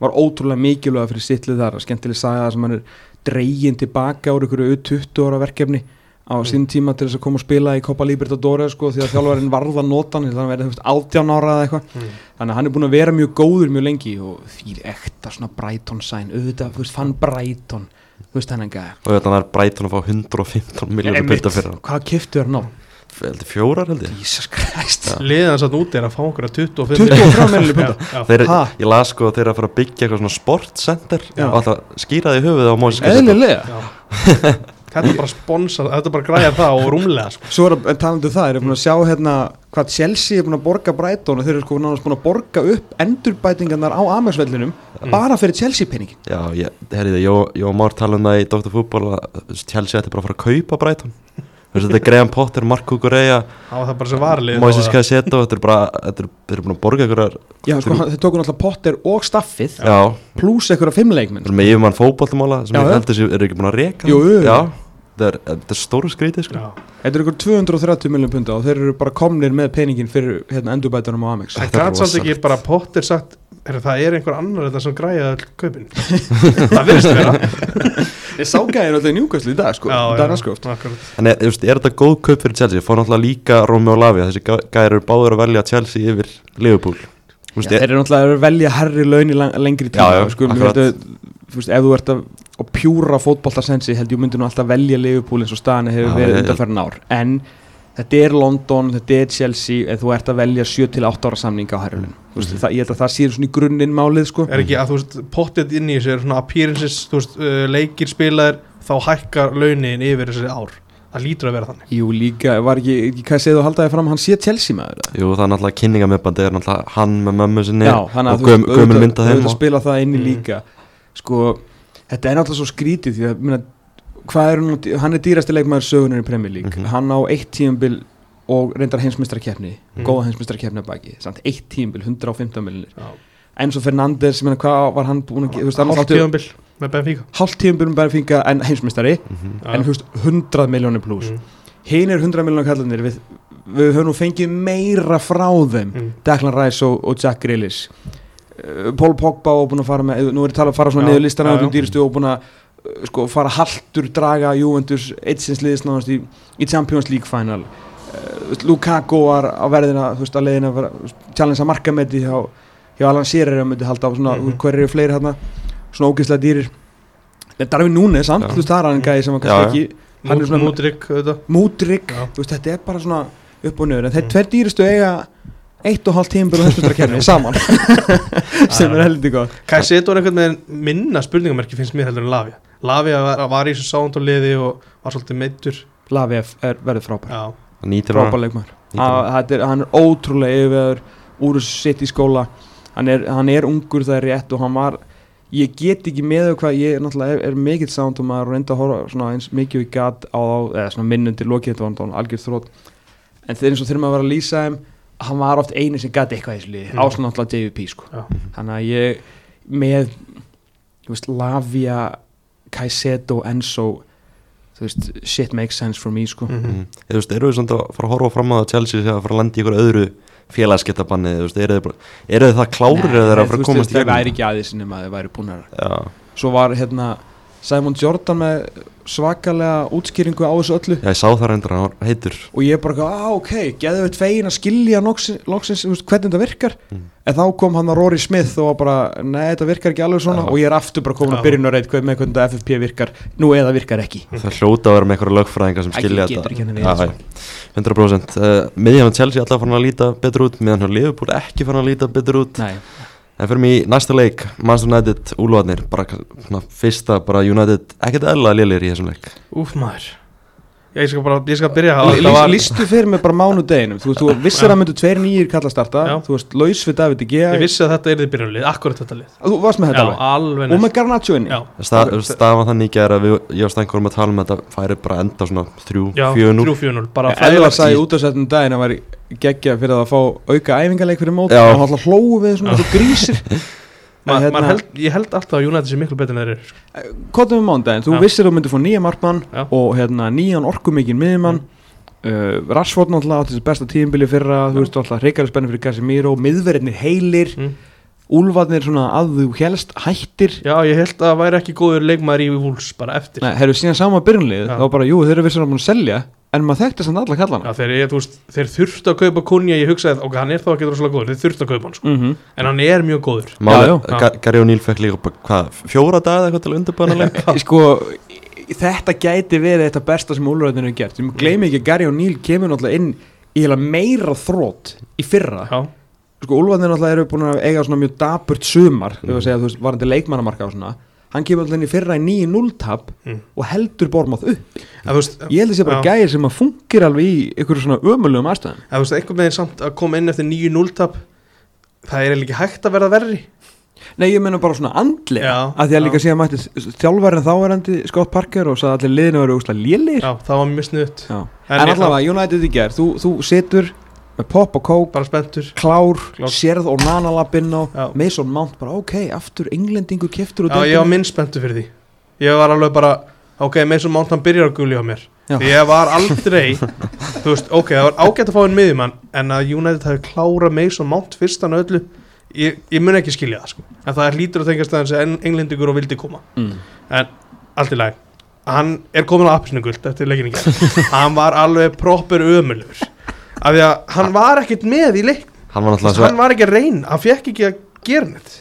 S3: Var ótrúlega mikilvæg fyrir sittlið þar skemmtileg saga sem hann er dregin tilbaka úr einhverju 20 ára verkefni á
S2: Mm.
S3: sín tíma til þess að koma og spila í Copa Libertadores sko, því að þjálfarinn varða notan þannig að hann verið átján ára eða eitthvað
S2: Mm.
S3: þannig að hann er búin að vera mjög góður mjög lengi og því ekta svona Brighton sæn auðvitað, þú veist, fann Brighton þú veist hennan gæða
S1: Og þetta er Brighton að fá 115 miljonir punta fyrir hann
S3: hvað kiftu þér ná?
S1: Heldur fjórar held ég
S3: Jesus Christ
S2: Liðan satt úti er að fá okkur að 25
S3: 23 miljonir punta
S2: Já, já.
S1: Þeir,
S3: Ha?
S1: Ég las sko að þeir eru að fara að byggja eitthvað svona sportcenter
S3: Já.
S1: og alltaf skýra því höfuð á Cassetto
S3: eðlilega.
S2: Þetta er bara sponsor, þetta er bara græja það og rúmlega sko.
S3: Svo er að talandu það, er búin að sjá hérna hvað Chelsea er búin að borga Brighton og þeir eru sko nánast búin að borga upp endurbætingarnar á Amersvellinum
S2: Mm.
S3: bara fyrir Chelsea peningin
S1: Já, ég, herriði, Jó, Jó Már tala um það í Dr. Fútbol að Chelsea ætti bara að fara að kaupa veist, Þetta er Graham Potter, Mark Kukureya
S2: Það var það bara sem varlið
S1: Moises Cassetto, þetta er bara þetta er, þeir eru búin að borga einhverjar
S3: Já, sko, þeir tóku náttúrulega Potter og staffið
S1: Já,
S3: pluss einhverja fimmleikminn
S1: þeir eru með yfirmann fótboltamála sem
S3: Já,
S1: ég
S3: já.
S1: heldur sér eru ekki búin að reka
S3: Jú, jú, jú.
S1: Já, þetta er, er stóru skrítið sko.
S2: Já.
S3: Þetta er einhver 230 miljón punta og þeir eru bara komnir með peningin fyrir hérna, endurbætunum á Amex
S2: Það
S1: er rosalegt.
S2: ekki bara Potter sagt er, Það er einhver annar þetta sem græja all kaupin Það virðist vera
S3: Ég sá gæðin alltaf í njúkvæslu í dag sko,
S2: Já,
S3: er
S2: já,
S3: næskóft
S2: akkurat.
S1: En er, er þetta góð kaup fyrir Chelsea? Fór náttúrulega líka Romeo Lavia Þessi gæ- gæjar eru báður að velja Chelsea yfir Liverpool veist,
S3: Þeir eru náttúrulega að velja herri laun í lang, lengri tíma
S1: Já, já,
S3: sko,
S1: akkurat.
S3: veitu, þú veist, ef þú ert að og pjúra fótboltasensi held ég myndi nú alltaf velja Liverpool eins og staðan hefur verið
S1: ég-
S3: undanferðin ár en þetta er London, þetta er Chelsea ef þú ert að velja 7-8 ára samninga á herrulun mm. -hmm. ég held að það sé svona í grunninn málið sko
S2: Er ekki að þú veist Pottet inn í þessu er svona appearances Þú veist uh, leikir spilaðir Þá hækkar launin yfir þessi ár Það lítur að vera þannig
S3: Jú líka, var ekki, ekki hvað segðu að halda þig fram hann sé Chelsea maður eða?
S1: Jú, það er náttúrulega kynningamöbbandi er náttúrulega hann með mömmu sinni
S3: Já,
S1: og
S3: að
S1: göm, gömul mynda þeim
S3: auðvitað
S1: og-
S3: spila það inn í
S2: Mm.
S3: líka sko, þetta er náttúrulega svo skrítið því að minna, hvað er nú, hann er dýrasti leikmaður sögunar í Premier League
S1: Mhm.
S3: hann á eitt tíumbil og reyndar heimsmyndstrakeppni
S2: Mhm.
S3: góða heimsmyndstrakeppni að baki samt eitt tíumbil, 115 miljonir
S2: Já.
S3: Enzo Fernandes, menn, hvað var hann búin að átti
S2: tíðanbill með Benfica
S3: hálft tíumbil bara finga en heimsmyndstari
S1: Mhm.
S2: Já.
S3: en veist, 100 miljónir pluss
S2: Mm,
S3: hinn er 100 miljónir kallanir við, við höfum nú fengið meira frá þeim
S2: mm.
S3: Declan Rice og, og Jack Grealish uh, Paul Pogba og búin að fara með nú er ég að tala að fara svona niður um dýristu og búin að uh, sko, fara haltur, draga Juventus eitt liðis náðast í, í Champions League final. Uh, Lukaku var á verðina þú veist að leiðina að challenge að markametti hjá, hjá Alan Shearer að myndi halda á svona, mm
S2: Mhm.
S3: hver eru fleiri hérna svona ógeðslega dýrir. En Darvin Núnes samt, þú veist það er hann gæði sem var kannski ekki er mútrygg,
S2: Já.
S3: þú veist, þetta er bara svona upp og niður, en þeir
S2: Mm.
S3: tveir dýristu eiga eitt og hálft tímbil og hefstundarkerfi saman. Sem er heldur gott.
S2: Kai Seto er einhvern veginn minna spurningamerki finnst mér heldur en Lavia. Lavia var, var í þessu sándóliði og var svolítið meittur
S3: Lavef er verið frábær, frábær leikmar Þetta er, hann er ótrúlega yfir úr þessu sitt í skóla hann er, hann er ungur það er rétt og hann var ég get ekki með þau hvað ég er náttúrulega er, er mikill sándumar og reynda að horfa svona eins mikið við gat á þá eða svona minnundir lokið þetta var hann algjör þrótt en þeir eins og þurfum að vera að lýsa þeim hann var oft eini sem gat eitthvað í þessu liði
S2: Mm.
S3: áslan náttúrulega JVP sko
S2: Já.
S3: þannig að ég með þú veist Lavia Kaiseto, Enzo þú veist, shit makes sense for me sko
S2: mm
S1: Mhm. Þú veist, eru þið svona að fara að horfa fram á að Chelsea sé að fara að landa í ykkur öðru veist, eru þið það klárir eða þeir að fara að komast í
S3: það væri ekki aðeins nema að þeir væri búin að
S1: Já,
S3: svo var hérna Simon Jordan með svakalega útskýringu á þessu öllu.
S1: Já, ég sá það reyndar, hann var heitur.
S3: Og ég bara, ah, ok, geðu við tvegin að skilja loksins, loksins hvernig þetta virkar.
S1: Mm.
S3: en þá kom hann að Rory Smith og var bara, nei, þetta virkar ekki alveg svona.
S1: Já.
S3: og ég er aftur bara komin
S2: Já.
S3: að byrjun og reynd með hvernig þetta FFP virkar, nú eða virkar ekki.
S1: Það hljóta að vera með einhverja lögfræðinga sem skilja
S3: getur
S1: þetta.
S3: ekki henni
S1: Já,
S3: við,
S1: já, 100% uh, Miðjan á Chelsea alltaf fann að líta betur út meðan hjá Liverpool ekki fann að líta betur út.
S3: Nei,
S1: En fyrir mig í næsta leik, Manchester United, Úlfarnir, bara svona, fyrsta bara United ekkert eðla lélir í þessum leik.
S2: Úf maður. Ég skal bara, ég skal byrja Það var-
S3: lístu fyrir mig bara mánudeginum þú, þú vissir
S2: Já.
S3: að myndu tveir nýjir kalla starta
S2: Já.
S3: þú veist, laus við David Gea.
S2: Ég vissi að þetta er þið byrjunlið, akkurat þetta lið.
S3: Þú varst með
S2: Já,
S3: þetta alveg.
S2: alveg
S3: og
S2: næst.
S3: með Garnacho inni.
S2: Já,
S1: Stað, Staðan þannig ekki er að við, ég og Stænkur um að tala um að þetta færi bara að enda svona 3-4-0
S2: já 3-4-0 Bara
S3: Elva
S2: fræðilegt
S3: sagði út á setnum daginn að væri geggja fyrir að fá auka æfingarleik fyrir mót.
S1: Já.
S3: og hann alltaf hlóðu við svona svo grísir.
S2: Ma,
S3: En
S2: hérna, held, Ég held alltaf að United sé miklu betur en þeir eru.
S3: Kottum við mándaginn, þú
S2: Já.
S3: vissir að þú myndir fá nýja markmann
S2: Já.
S3: og hérna, nýjan orkumikinn miðjumann. Uh, Rashford náttúrulega átti þessi besta tíðinbili fyrra, þú veist alltaf reykjari spenni fyrir Casemiro, miðverðinir heilir.
S2: Mm.
S3: Úlfarnir svona að þú helst hættir.
S2: Já, ég held að það væri ekki góður leikmaður í Wolves bara eftir.
S3: Nei, hefur síðan sama byrjunlið,
S2: Já.
S3: þá bara, jú, þeir eru vissir að búin að selja en maður þekkti samt alla kallana.
S2: Já, þeir, ég, veist, þeir þurftu að kaupa Kunja Ég hugsaði, ok, hann er þá ekki droslega góður Þeir þurftu að kaupa hann, sko.
S3: Mm
S2: En hann er mjög góður.
S1: Ga- Gary O'Neill fekk líka hvað, fjóra daga eitthvað til að undirbæna leik
S3: sko þetta gæti verið þetta besta sem Úlfarnir hefur gert. Við gleymi ekki að Gary O'Neill kemur náttúrulega inn í meira þrótt í fyrra.
S2: Já,
S3: sko Úlfarnir náttúrulega eru búin að eiga svona mjög daburt sumar mm.
S1: Mm.
S3: varandi leikmannamarka og svona hann kemur alltaf inn í fyrra í 9-0 tap
S2: Mm.
S3: og heldur Bormáð upp.
S2: Veist
S3: ég held að sé bara gæðir sem að fungir alveg í ykkur svona ömulegum aðstæðum.
S2: En þú veist, einhvern veginn samt að koma inn eftir 9-0 tap Það er ekki hægt að verða verri.
S3: Nei ég menna bara svona andlega að því að líka síðan mætti þjálfærin þáverandi Scott Parker og sagði allir liðinu verið úslega lélir
S2: Já, það var mjög snuðt
S3: Já.
S2: En
S3: en allavega United í gerð þú, þú situr með pop og kók.
S2: Bara spenntur.
S3: Klár,
S2: Klár.
S3: sérð og nanalappinn á. Mason Mount bara ok, aftur englendingur keftur
S2: Já, ég var minn spenntur fyrir því. Ég var alveg bara, ok, svo mánt hann byrjar að gulja á mér.
S3: Já.
S2: Því ég var aldrei Þú veist, ok, það var ágætt að fá einn miðjumann En að United hafi klárað Mason Mount fyrstan og öllu Ég, ég mun ekki skilja það, sko. En það er lítur að tengast aðeins en englendingur og vildi koma.
S3: Mm.
S2: En allt í lagi Hann er komin á appisnu guld eftir leikinni gerð Hann var alveg proper ömulur Af því að hann var ekkert með í leik
S1: Hann var náttúrulega
S2: Hann var ekki að reyna, hann fekk ekki að gera neitt.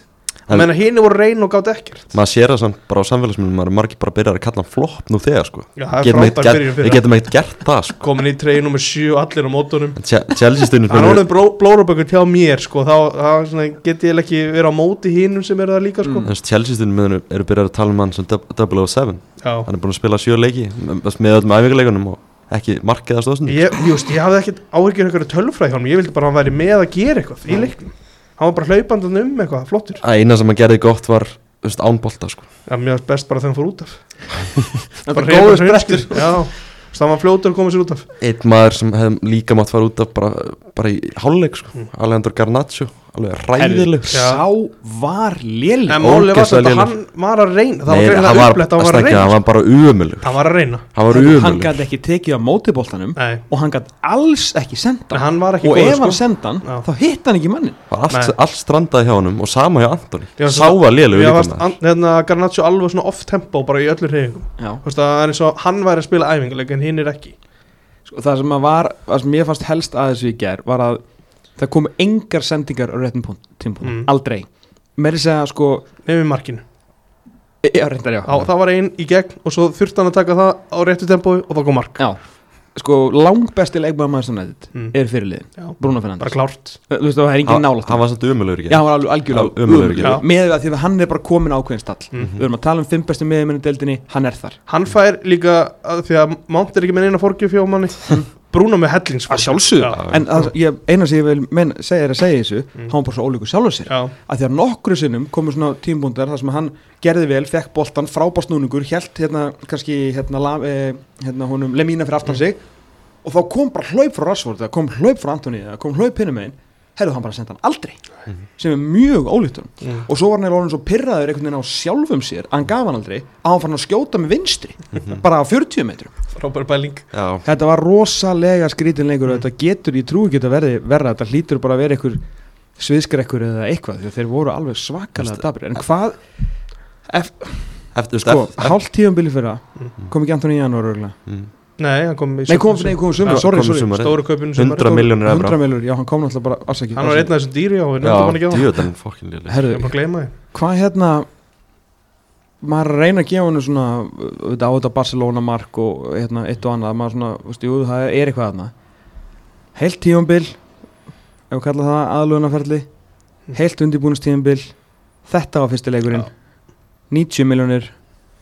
S1: En-
S2: Menna hinn voru að reyna og gátt ekkert.
S1: Maður sér það samt bara á samfélagsmiðlum maður er margir bara að byrja að kalla hann flopp nú þegar sko.
S2: Já, það er
S1: Getum
S2: frábær
S1: ekkert
S2: byrjun
S1: gert-
S2: fyrir
S1: við getum ekkert gert það sko.
S2: Komin í treyi nummer 7 og allir á mótunum.
S1: En Che- Chelsea stundum
S2: hann er orðin blórabökkur hjá mér sko, þá, þá svona, get ég ekki verið á móti hinnum sem eru það líka sko.
S3: Mm.
S1: Chelsea stundum eru, eru byrjað að tala um hann sem 007
S2: Já.
S1: hann er búin að spila sjö leiki með, með öllum æfingarleikunum og ekki markið að stóðstundu?
S2: Ég, just, ég hafði ekkert áhyggjur eitthvað tölfræði hjá hann ég vildi bara að hann væri með að gera eitthvað í leiknum. Hann var bara hlaupandun um eitthvað, flottur.
S1: Að eina sem hann gerði gott var þú veist, án bolta sko.
S2: Já, mér finnst best bara þegar hann fór út af. Bara
S3: er góður sprettur.
S2: veist, það var fljótur að koma sér út af.
S1: Einn maður sem hefði líka mátt fara út af bara, bara í hálfleik sko.
S2: Mm.
S1: Alejandro Garnaccio, alveg ræðileg.
S3: Sá var léleg.
S2: En málið var þetta,
S1: lélegur.
S2: hann var að reyna Það
S1: Nei,
S2: var
S1: hann
S2: greinilega
S1: var,
S2: upplegt að hann var að
S1: stakki, hann
S2: reyna
S1: var bara umulur
S2: Hann var að reyna.
S1: Hann var
S3: hann
S1: umulur
S3: gæti ekki tekið á mótiboltanum
S2: Nei,
S3: og hann gæti alls ekki senda
S2: en hann var ekki
S3: og
S2: góður,
S3: ef hann
S2: sko.
S3: senda hann þá hitt hann ekki mannin
S1: allt, allt strandaði hjá honum og sama hjá Antoni sá að
S2: Mér varst an- hérna, Garnaccio alveg svona off tempo bara í öllu reyfingum
S3: Já.
S2: Þú veist, Það er eins og hann væri að spila æfinguleik en hinn er ekki.
S3: Sko, það sem að var, ég fannst helst að þessu í ger var að það komu engar sendingar á réttum punkt, tímpun,
S2: Mm.
S3: aldrei. Með þess að sko
S2: nefnir markinu.
S3: Já, reyndar já,
S2: Á, Það var einn í gegn og svo þurfti hann að taka það á réttu tempói og þá kom mark.
S3: Já. sko langbesti leikmaður maður United
S2: Mm.
S3: er fyrirliðin,
S2: Já,
S3: Bruno
S2: bara
S3: Fernandes
S2: klárt.
S3: Þú veist það er engin
S1: hann,
S3: nálátt
S1: hann var svolítið umulur
S3: já, hann var alveg algjörlega
S2: gegn.
S3: með það því að hann er bara komin á ákveðin stall.
S2: Mm.
S3: við erum að tala um fimm bestu miðjumenni deildinni, hann er þar.
S2: Hann fær líka því að Mount er ekki með eina fórgjöf Bruno með hellings
S3: að sjálfsögðu,
S2: Já.
S3: en að, ég, eina sem ég vil menn, segja er að segja þessu,
S2: Mm.
S3: hann var bara svo ólíkur sjálfur sér.
S2: Já,
S3: að því að nokkru sinnum komu svona tímbúndar þar sem hann gerði vel, fekk boltan, frábásnúningur hjælt hérna, kannski hérna, la, eh, hérna honum Lemína fyrir aftan sig og þá kom bara hlaup frá Rashford eða kom hlaup frá Antoni eða kom hlaup hinum megin hefðu hann bara sendt hann aldrei. Sem er mjög ólíkt honum.
S2: Mm.
S3: og svo var hann orðin svo pyrraður einhvern veginn á sjálfum sér að hann gaf hann aldrei að hann fann að skjóta með vinstri. Bara á 40 metrum.
S2: Frábær bæling
S1: já,
S3: þetta var rosalega skrítinleikur og þetta getur, ég trúi ekki að verði verra þetta hlýtur bara að vera einhver sviðskrekkur eða eitthvað því að þeir voru alveg svakalega dabri en hvað ef,
S1: eftir
S3: sko,
S1: eftir-
S3: hálft tíðanbili fyrra
S2: Mm.
S3: kom ekki Antoni í janúar örgulega
S1: Mm.
S2: Nei, hann kom í
S3: nei kom, nei, kom sumar, sorry, sorry.
S1: sumar.
S2: Stóru kaupinu
S1: 100 miljónir
S3: 100
S1: efra
S3: milur, já hann kom náttúrulega bara afsakið
S2: Hann var einn af þessum dýri á Við
S1: já,
S2: nefndum hann ekki á. það
S1: djöðan fokkin
S2: Ég
S3: herðu,
S2: er bara að gleyma því.
S3: hvað hérna maður að reyna að gefa hann svona auðvitað á þetta Barcelona mark og hérna, eitt og annað, maður svona, veist, jú, það er eitthvað þarna. Heilt tíumbil ef við kalla það aðlugunarferli heilt undirbúinustíumbil þetta var fyrsti leikurinn. 90 miljónir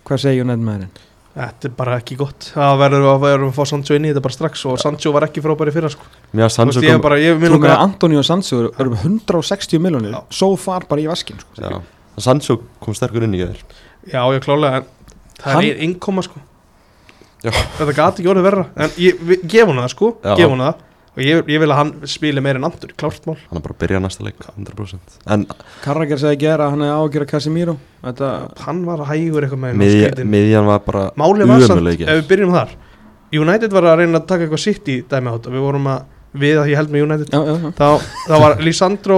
S3: hvað segir United maðurinn?
S2: Þetta er bara ekki gott Það verður að verður að fá Sancho inn í þetta bara strax og Sancho var ekki frábæri fyrir sko. Þú
S1: Sancho kom
S2: bara, ég
S3: Þú með Antoni og Sancho eru eru með 160 miljónir
S2: Já.
S3: svo far bara í vaskin sko.
S1: já, Sancho kom sterkur inn í þér
S2: Já, ég klálega en það
S3: Hann-
S2: er innkoma sko
S1: Já.
S2: Þetta gati ekki orðið verra En ég við- gef hún það sko,
S1: Já.
S2: gef hún það Og ég, ég vil að hann spili meir en andur, klárt mál.
S1: Hann er bara að byrja næsta leik 100% en
S3: Karrager sagði gera að hann hefði ágjör að Casemiro. Þetta,
S2: Hann var hægur eitthvað með skrítin.
S1: miðjan var bara
S2: Málið var samt, ef við byrjum þar United var að reyna að taka eitthvað sitt í dæmi á þetta. Við vorum að, við að ég held með United.
S3: Já, já, já.
S2: þá, þá var Lisandro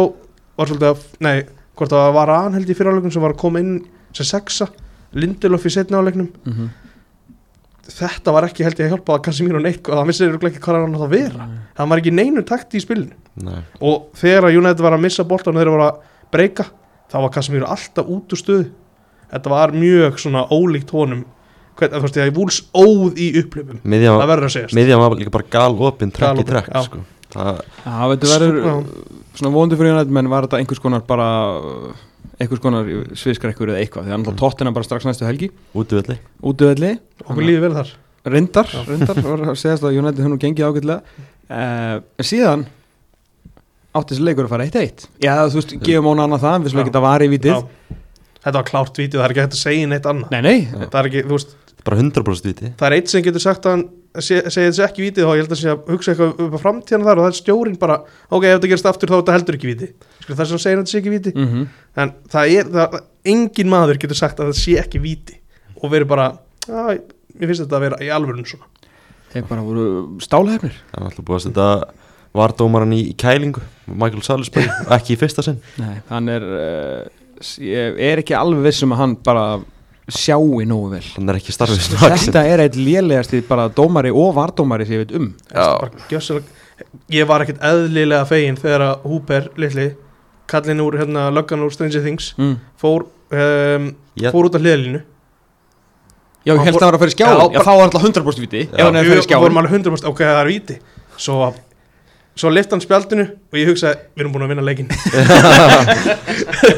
S2: var svolítið að, nei, hvort það var hann held í fyrirháleikum sem var að koma inn sem sexa, Lindelof í setna áleiknum
S3: Mm
S2: þetta var ekki held ég að hjálpa að Casemiro neitt og það vissir ekki hvað hann átt að vera. Það var ekki neinu takt í spilinu.
S1: Nei.
S2: og þegar að United var að missa boltan og þeir voru að breyka þá var Casemiro alltaf út úr stöðu. Þetta var mjög svona ólíkt honum. Hvern, þú veist ég að Vúls óð í upplifum
S1: miðjan
S2: það
S1: var,
S2: verður að segjast.
S1: miðjan var líka bara gal opinn trekk í
S2: Galopin,
S1: trekk sko. það,
S3: Já, þetta verður
S2: Já.
S3: svona vonandi fyrir United menn var þetta einhvers konar bara einhvers konar sviðskrekkur eða eitthvað því að náttúrulega tóttina bara strax næstu helgi. Útöðli,
S2: okkur líði vel þar.
S3: Reyndar reyndar, var að segast að United hefur nú gengið ágætlega. Uh, en síðan átti þessi leikur að fara 1-1 já þú veist, gefum hún annað það við slum
S2: Já.
S3: ekki að vara í vitið
S2: Já. þetta var klárt vítið, það er ekki hægt að segja neitt annað.
S3: Nei, nei,
S2: það er ekki, þú veist,
S1: bara 100% viti
S2: það er eitt sem getur sagt að hann se- segir þessi ekki vítið og ég held að sé að hugsa eitthvað upp á framtíðan þar og það er stjórin bara ok, ef þetta gerist aftur þá er þetta heldur ekki víti Skil, það er sem segir að þetta sé ekki víti
S3: mm
S2: en það er, það, engin maður getur sagt að það sé ekki víti og verið bara, að, mér finnst þetta að vera í alvörun svona.
S3: Þeir bara voru stálhefnir
S1: það er alltaf búið að setja vardómaran í, í kælingu. Michael Salisbury, ekki í fyrsta sinn.
S3: Nei, hann er uh, ég er ekki alveg viss um að hann bara sjái nógu vel
S1: hann er ekki starfið sem
S3: þetta er eitt lélegast bara dómari og vardómari sem ég veit um
S1: Já.
S2: Bara gjössalega- ég var ekkert eðlilega fegin þegar að Húper litli, kallinn úr hérna, löggan úr Stranger Things
S3: mm.
S2: fór, um,
S1: Já.
S2: fór út af hliðalínu
S3: Já, ég held að það var að fara í skjáin
S2: Já,
S3: Já, þá var alltaf 100% viti hann hefði
S2: við
S3: í
S2: vorum alveg 100% ok, það er víti svo, svo lift hann spjaldinu og ég hugsaði, við erum búin að vinna leikin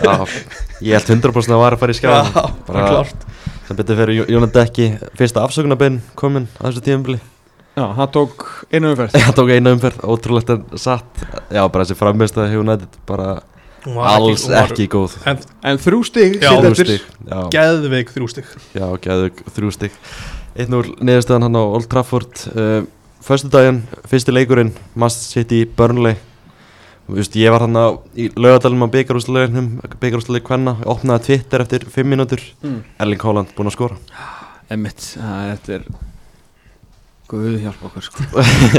S1: Já, ég held 100% að það var að fara í skjáðan
S2: Já, bara klárt.
S1: sem betur fyrir Jónat ekki fyrsta afsökunarbein komin að þessu tíðumbili
S3: Já, hann tók einu umferð.
S1: Það tók eina umferð, ótrúlegt en satt. Já, bara þessi frammeist að United bara
S2: Hún var
S1: alls
S2: var
S1: ekki góð.
S2: En
S3: En þrjú stig
S2: Já,
S3: sitt
S1: Þrjú stig, já,
S2: geðveik þrjú stygg
S1: stig. 1-0 neðurstaðan hann á Old Trafford. Uh, Föstudaginn, fyrsti leikurinn Mast City Burnley. Þú veist, ég var hann á í laugadalum á byggarúsleginum byggarúslegin kvenna, opnaði Twitter eftir 5 mínútur,
S3: Mm.
S1: Erling Haaland búinn að skora.
S3: Emmitt, það þetta er Guð hjálpa okkur sko.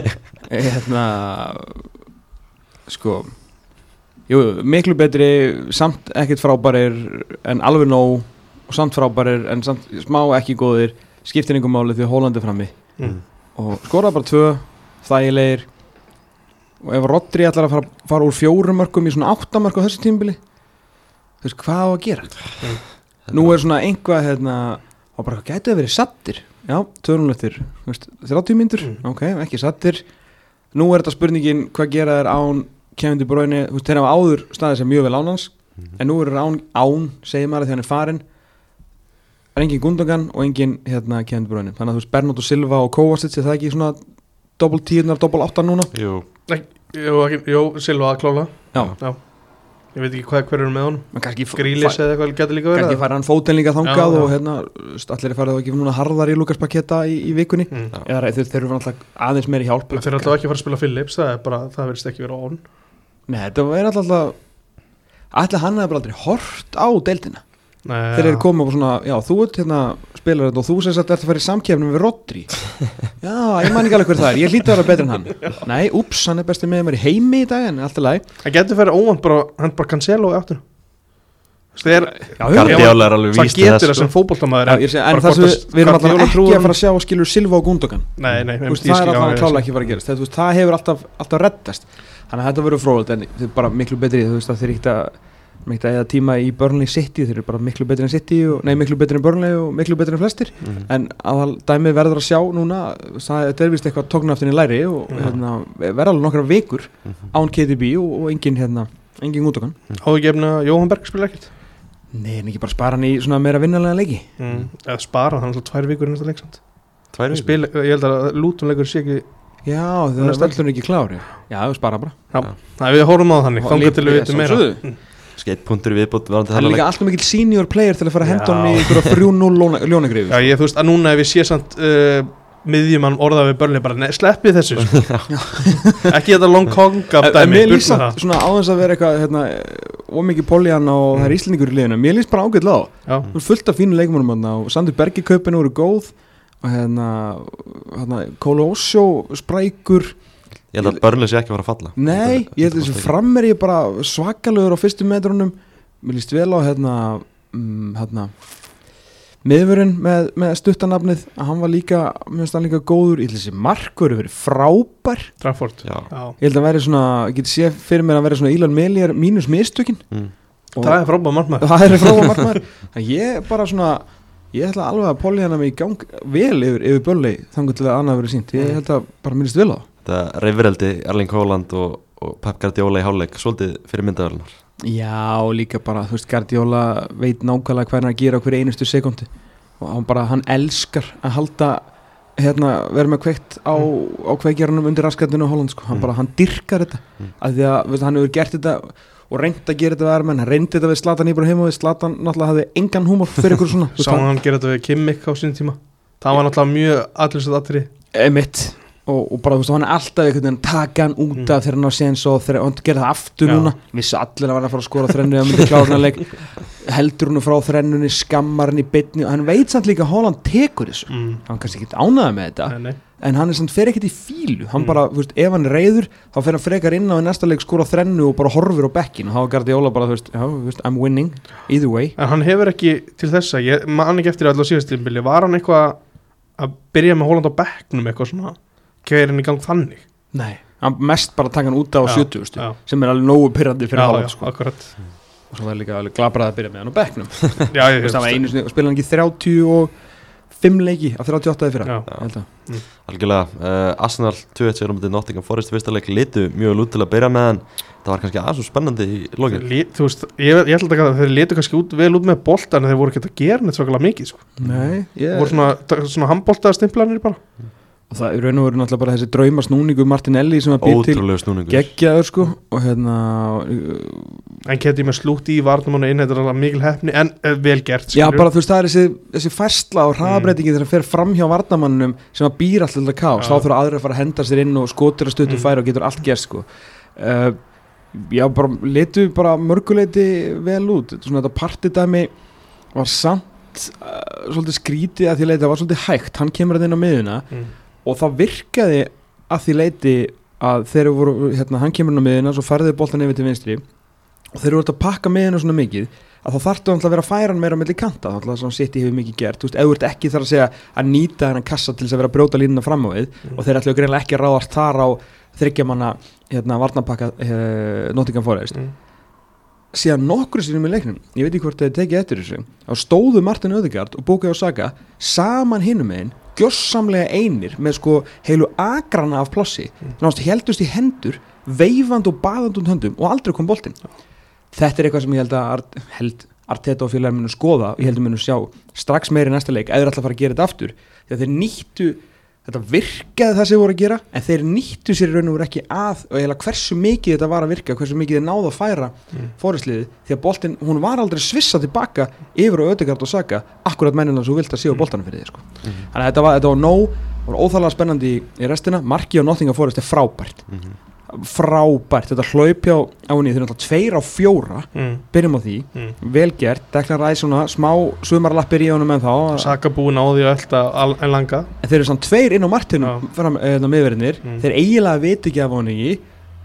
S3: Hérna Sko Jú, miklu betri Samt ekkert frábærir En alveg nóg Og samt frábærir En samt smá ekki góðir Skiptir einhver máli því Hólandi frammi.
S2: Mm.
S3: Og skoraði bara tvö Þægilegir. Og ef Rodri ætlar að fara, fara úr fjórum mörgum Í svona áttamörk á þessu tímbili Þú veist, hvað á að gera? Nú er svona einhvað hérna, og bara gætu að verið sattir já, törnulegtir, 30 myndur
S2: Mm.
S3: ok, ekki sattir nú er þetta spurningin hvað gera þær án Kevin De Bruyne, þú veist, þeir hafa áður staðið sem mjög vel án hans, en nú er án, án segir maður að því hann er farin það er engin Gundogan og engin hérna, Kevin De Bruyne, þannig að þú veist Bernardo Silva og Kovacic, er það ekki svona doppel tíunar, doppel áttar núna?
S1: Jú,
S2: Jú, ekki, jú, Silva að klála
S3: já,
S2: Ég veit ekki hvað hver eru með honum. Grílis eða eitthvað getur líka verið
S3: kannski fara hann fótinn líka þangað
S2: Já, já.
S3: og hérna, allir farið ekki núna harðar í Lukas Paketa í, í vikunni.
S2: Mm.
S1: Já.
S3: eða þeir, þeir eru alltaf aðeins meiri hjálp.
S2: Þeir eru alltaf ekki að fara að spila Phillips Það er bara, það verðist ekki vera on
S3: Nei, þetta er alltaf Ætli hann bara aldrei hort á deildina.
S2: Nei,
S3: Þeir eru komið og svona, já, þú ert hérna spilar þetta og þú sem sagt ert að fara í samkefnum við Rodri. Já, ég man ekki alveg hver það er Ég hlýtti að vera betri en hann. Nei, úps, hann er bestið með mér í heimi í dag en allt er læg
S2: Það getur verið óvænt bara Hann bara cancelo í áttur
S1: er
S2: það getur það sem
S3: sé, en það við, erum alltaf ekki að fara að sjá skilur Silva og Gundogan.
S2: Nei, nei,
S3: Þú veist,
S2: ég
S3: það er alltaf
S2: ég
S3: ekki að fara að gerast það, hefur alltaf, alltaf reddast. Þannig að þetta verður fróðult er veist að eða tíma í Burnley City þeir eru bara miklu betri en City og, nei miklu betri en Burnley og miklu betri en flestir.
S1: Mhm.
S3: en að dæmið verður að sjá núna það þetta er vist eitthvað tóknaftin í læri og
S2: Já.
S3: hérna, verður alveg nokkra vikur
S1: Mhm.
S3: án KTB og, og engin hérna engin útokan.
S2: Háðu ekki efna Jóhann Berg spila ekkert?
S3: Nei en ekki bara spara hann í svona meira vinnalega leiki.
S2: Mm. Eða spara, hann er alltaf tvær vikur í næsta leiksamt
S1: Tvær vikur.
S2: Spila, Ég held að lútumleikur sé ekki
S3: já það
S2: er
S3: stöldun ekki klár já, já spara bara.
S2: Nei, við horfum á það þannig
S3: lít-
S2: til við
S3: ég
S2: vitum meira Mm.
S1: Skeittpunktur í viðbútt varandi
S3: hann er líka alltaf mikill senior player til að fara að henda hann í einhverja 3-0 ljónagrifu
S2: Já, ég þú veist að núna ef ég sé samt uh, miðjumann orða við börnli bara ne, sleppið þessu sko. ekki þetta long kong af
S3: En
S2: dæmi
S3: mér líst svona áðins að vera eitthvað hérna, ómikið poljan og það er íslendingur í liðinu. Mér líst bara ágætlega á. Það er fullt af fínu leikmennum þarna og Sandi Bergi kaupinu voru góð og hérna, hérna Kóla Ósjó sprækur
S1: Ég held að Burnley sé ekki að fara að falla.
S3: Nei, ég held að þessi fram er ég bara svakalegur á fyrstu metrunum. Mér líst vel á hérna, mm, hérna miðvörun með, með stuttanafnið að hann var líka, mér finnst hann líka góður. Ég held að þessi markur hefur verið frábær.
S2: Trafford.
S1: Já.
S2: Já.
S3: ég held að vera svona, ég geti séð fyrir mér að vera svona Ílan Melier mínus mistökin.
S1: Mm.
S3: og
S2: Það er frábæð margmæður
S3: það er frábær markmaður. En ég er bara svona ég ætla alveg að polja hana mig í gang vel yfir, yfir börli þannig til að annað verið sínt ég
S2: Mm.
S3: held að bara minnist vel á það
S1: Þetta reyfireldi Erling Haaland og, og Pep Guardiola í hálfleik Svolítið fyrir myndaðalunar
S3: Já, líka bara, þú veist, Guardiola veit nákvæmlega hvað hann að gera á hverju einustu sekundi og hann bara, hann elskar að halda, hérna, vera með kveikt á, á kveikjarunum undir raskatinu og Holland, sko, hann
S1: Mm.
S3: bara, hann dyrkar þetta.
S1: Mm.
S3: af því að, veist, hann hefur gert þetta og reynd að gera þetta við Armen, hann reyndi þetta við Slatan Íbrahim og við Slatan náttúrulega hafði engan húmor fyrir ykkur svona,
S2: Sá hann gera þetta við Kimmik á sín tíma. Það var náttúrulega mjög allir aðri
S3: Emitt og, og bara þú veist, hann er alltaf einhvern veginn að taka hann út
S2: Mm.
S3: af þegar hann á séns og þegar hann gerir það aftur
S2: Já.
S3: núna vissi allir að hann var að fara að skora þrennu eða myndi klára hann leik heldur hann frá þrennunni, skammar hann í bytni og hann veit samt líka að Holland tekur þessu
S2: mm.
S3: hann kannski ekki ánaði með þetta
S2: Nei, nei.
S3: en hann er samt fer ekkert í fílu hann
S2: Mm.
S3: bara, þú veist, ef hann er reyður þá fer hann frekar inn á í næsta leik skora þrennu og bara horfir á bekkin og þá er Guardiola bara, þú veist, já, þú veist, I'm winning either way
S2: En hann hefur ekki til þessa Ég man ekki eftir allavega síðast tímbili Var hann eitthvað að byrja með Holland á bekknum eitthvað svona Kveir hann í gang þannig
S3: Nei. hann mest bara taka hann út á
S2: Já,
S3: 70
S2: Já,
S3: sem er alveg nógu pyrrandi fyrir
S2: já
S3: sko.
S2: akkurat
S3: og svo var líka alveg glabrað að byrja með hann á bekknum
S2: Já, ég
S3: Þú veist, það var einu sinni, spila hann ekki 35 leiki af 38 í fyrra að.
S1: Algjörlega, uh, Arsenal 2-1 sér um þetta Nottingham Forest fyrsta leik litu mjög lút til að byrja með en það var kannski aðeins svo spennandi í lokin
S2: Þú veist, ég, ég held að þeir letu kannski út, vel út með bolta en þeir voru ekki að gera neitt svakalega mikið sko.
S3: Nei,
S2: yeah. voru svona, svona handbolta stimplanir bara
S3: og það er raun og veru náttúrulega bara þessi draumasnúningu Martinelli sem að býr til geggjaður sko og hérna uh,
S2: En Ketty með slútt í varnum og inn Þetta er alveg mikil hefni en uh, vel gert
S3: já bara þú veist það er þessi, þessi færsla og hraðabreitingi þegar hann fer fram hjá varnamannum sem að býr alltaf þetta ká
S2: Já.
S3: þá þurfa aðrir að fara að henda sér inn og skotir að stötu
S2: Mm.
S3: færa og getur allt gerst sko. Uh, já bara letu bara mörguleiti vel út. Þetta, svona, þetta partidæmi var samt uh, svolítið skrítið að því leiti það var svolítið hægt, hann kemur að og það virkaði að því leiti að þeir voru, hérna, hann kemur inn á miðuna svo færði boltan yfir til vinstri og þeir voru að pakka miðuna svona mikið að þá þarftu alltaf að vera að færa hann meira á milli kanta þá alltaf svona í hefur mikið gert, þú veist, eða ekki þar að segja að nýta þennan kassa til þess að vera að brjóta línuna fram á við
S2: Mm.
S3: og þeir ætlu greinlega ekki að ráðast þar á þryggjamanna hérna, varnapakka uh, Nottingham Forest
S2: Mm.
S3: síðan nokkru sinum í leiknum ég veit ekki hvort þið tekið eftir þessu þá stóðu Martin Öðegard og Bókja og Saga saman hinum megin gjossamlega einir með sko heilu agrana af plossi
S2: Mm.
S3: heldust í hendur veifand og baðand um höndum og aldrei kom boltinn þetta er eitthvað sem ég held að Art, held Arteta og félagar munu skoða og ég held að munu sjá strax meiri næsta leik eða alltaf fara að gera þetta aftur að þeir nýttu þetta virkaði það sem voru að gera en þeir nýttu sér raun og veru ekki að og eiginlega hversu mikið þetta var að virka hversu mikið þeir náðu að færa
S2: Mm.
S3: fórisliði því að boltinn, hún var aldrei svissa tilbaka yfir á Ödegard og Saka akkurat mennina sem þú vilt að séu
S2: Mm.
S3: boltanum fyrir þig sko. þannig að þetta var, þetta var nóg var óþálega spennandi í, í restina Marki og Nottingham Forest er frábært
S1: Mhm.
S3: Frábært, þetta hlaup hjá á henni, þeir eru alltaf tveir á fjóra.
S2: Mm.
S3: byrjum á því,
S2: Mm.
S3: vel gert. Deklan Ræs svona smá sumarlappir í honum en þá
S2: Saka búin á því að elta al- en langa.
S3: En þeir eru svona tveir inn á Martinum fram eða miðverðinir,
S2: Mm.
S3: þeir eiginlega veit ekki af honum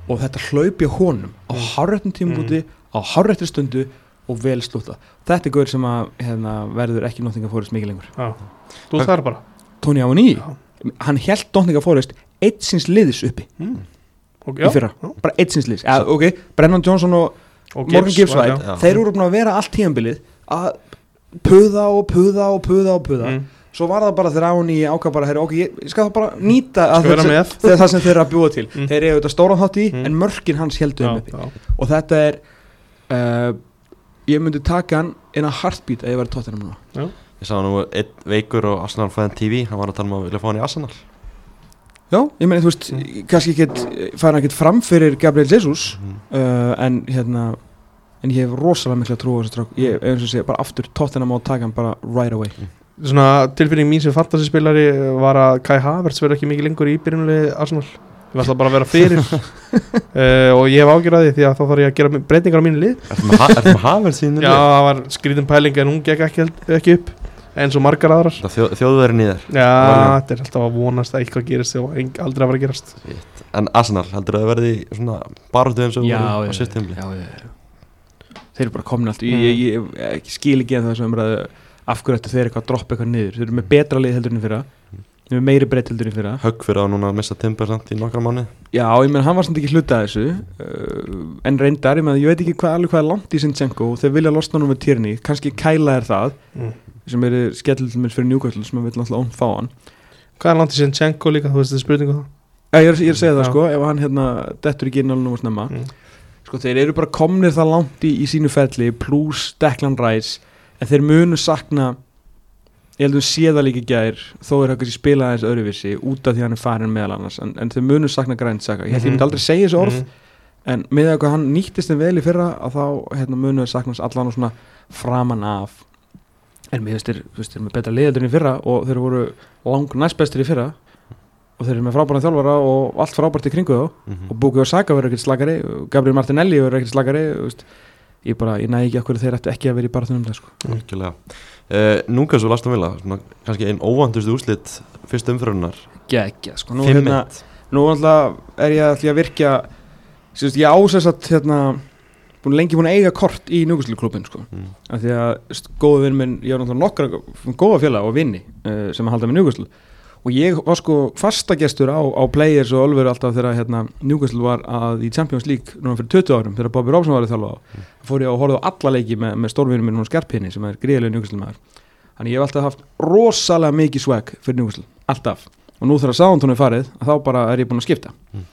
S3: og þetta hlaupi honum á
S2: Mm.
S3: hárrættum tímabúti á hárrættri stundu og vel slúta þetta er gaur sem að hérna, verður ekki Nottingham Forest mikið lengur.
S2: Já. Þú þar bara.
S3: Tony Avoni,
S2: Já.
S3: hann held Nottingham Forest eitt síns liðis uppi
S2: Og,
S3: í fyrra,
S2: já.
S3: bara eitt síns liðis ja, ok, Brennan Johnson og
S2: og
S3: Morgan Gibbs þeir eru búin að vera allt tíðanbilið að puða og puða og puða og puða.
S2: Mm.
S3: svo var það bara þegar Avoni ákvað bara, heyri, ok, ég, ég skal bara nýta að þegar það sem þeir eru að búa til.
S2: Mm.
S3: þeir eru auðvitað stóran þátt í
S2: Mm.
S3: en mörkin hans heldur þeim uppi. og þetta er uh, ég myndi taka hann in a heartbeat ef ég væri tóttina núna.
S1: Ég sá nú einn veikur og Arsenal fæðan TV Hann var að tala um að vilja fá hann í Arsenal
S3: já, ég meni þú veist,
S2: Mm.
S3: kannski ekki fara ekkert fram fyrir Gabriel Jesus
S1: Mhm.
S3: uh, en hérna en ég hef rosalega mikla trú á þessu strák ég, eins og segja, bara aftur tóttina má taka hann bara right away.
S2: Svona tilfinning mín sem fantasyspilari var að Kai Havertz verður ekki mikið lengur í byrjunlega Arsenal. Ég var alltaf bara að vera fyrir. Uh, og ég hef ágjörði því að þá þarf ég að gera breytingar á mínu lið.
S1: Ha- ertu með Havertz síðan
S2: Já, það var skrítin pæling en hún gekk ekki, ekki upp eins og margar aðrar.
S1: Þjó, Þjóðverðin í þér.
S2: Já, þetta er alltaf að vonast að eitthvað gerist og aldrei að að gerast.
S1: En Arsenal, heldur það að verði í svona baráttu eins og
S3: já,
S1: voru á
S3: já,
S1: sýtt tímli
S3: já, já, já. þeir eru bara komin allt.
S2: Mm.
S3: ég, ég, ég, ég skil ekki en það sem umræðu af hverju ættu þeir eitthvað að droppa eitthvað niður. Þeir eru með betra lið heldur en í fyrra. Þeir eru með meiri breytt heldur en í fyrra.
S1: Högg fyrir að núna að missa timber samt í nokkra mánu
S3: já, ég menn hann var samt ekki hluta af þessu. Uh, en reyndar, ég menn, ég veit ekki hvað alveg hvað er langt í Sinchenko og þeir vilja losna nú með Tierney. Kannski Kæla er það.
S2: Mm.
S3: Sem er til mér fyrir Newcastle sem við vil náttúrulega fá hann
S2: Hvað er landið Sinchenko líka, þú veist þetta spurningu það
S3: Já, ég, er, ég er að segja það
S2: Já.
S3: sko, ef hann hérna dettur ekki inn alveg nú snemma
S2: Mm.
S3: sko, þeir eru bara komnir það langt í, í sínu ferli pluss Declan Rice en þeir munu sakna ég held að sé það líka gær þó er það kannski spila aðeins öðruvísi út af því hann er farin meðal annars en, en þeir munu sakna grænt saka ég held ég myndi
S2: Mhm.
S3: aldrei segja þessu orð
S2: Mm.
S3: en með að hann nýttist þeim vel í fyrra að þá hérna, munu þeir sakna allan og svona framan af en mér finnst þeir, þú veist, eru með betra liðeldur í fyrra og þeir voru lang næst bestir í fyrra. Og þeir eru með frábæran þjálfara og allt frábært í kringu þá.
S1: Mhm.
S3: og Buki og Saka verður ekkert slagari Gabriel Martinelli verður ekkert slagari veist. ég bara, ég næði ekki okkur þeir ættu ekki að vera í baratunum það sko.
S1: Algjörlega. Uh, Núka svo lastum vilja kannski einn óvandustu úslit fyrst umfyrunar
S3: geggja, sko, nú, hérna,
S1: 5-1
S3: nú er ég að virkja sérst, ég ásess að hérna, búin lengi búin að eiga kort í núgusluklubin sko,
S1: mm.
S3: af því að st, góða vinn minn, ég var náttúrulega nokkra góða félag og vinni uh, sem að halda með núguslu og ég var sko fastagestur á, á Players og Ölveru alltaf þegar hérna Newcastle var að í Champions League núna fyrir 20 árum þegar Bobby Robson var að þjálfa. Á
S1: Mm.
S3: fór ég að horfa á alla leiki með, með stórvinum minn hún Skarpinni sem er gríðilega Newcastle maður þannig ég hef alltaf haft rosalega mikið swag fyrir Newcastle, alltaf. Og nú þegar Southampton er farið, þá bara er ég búin að skipta.
S1: Mm.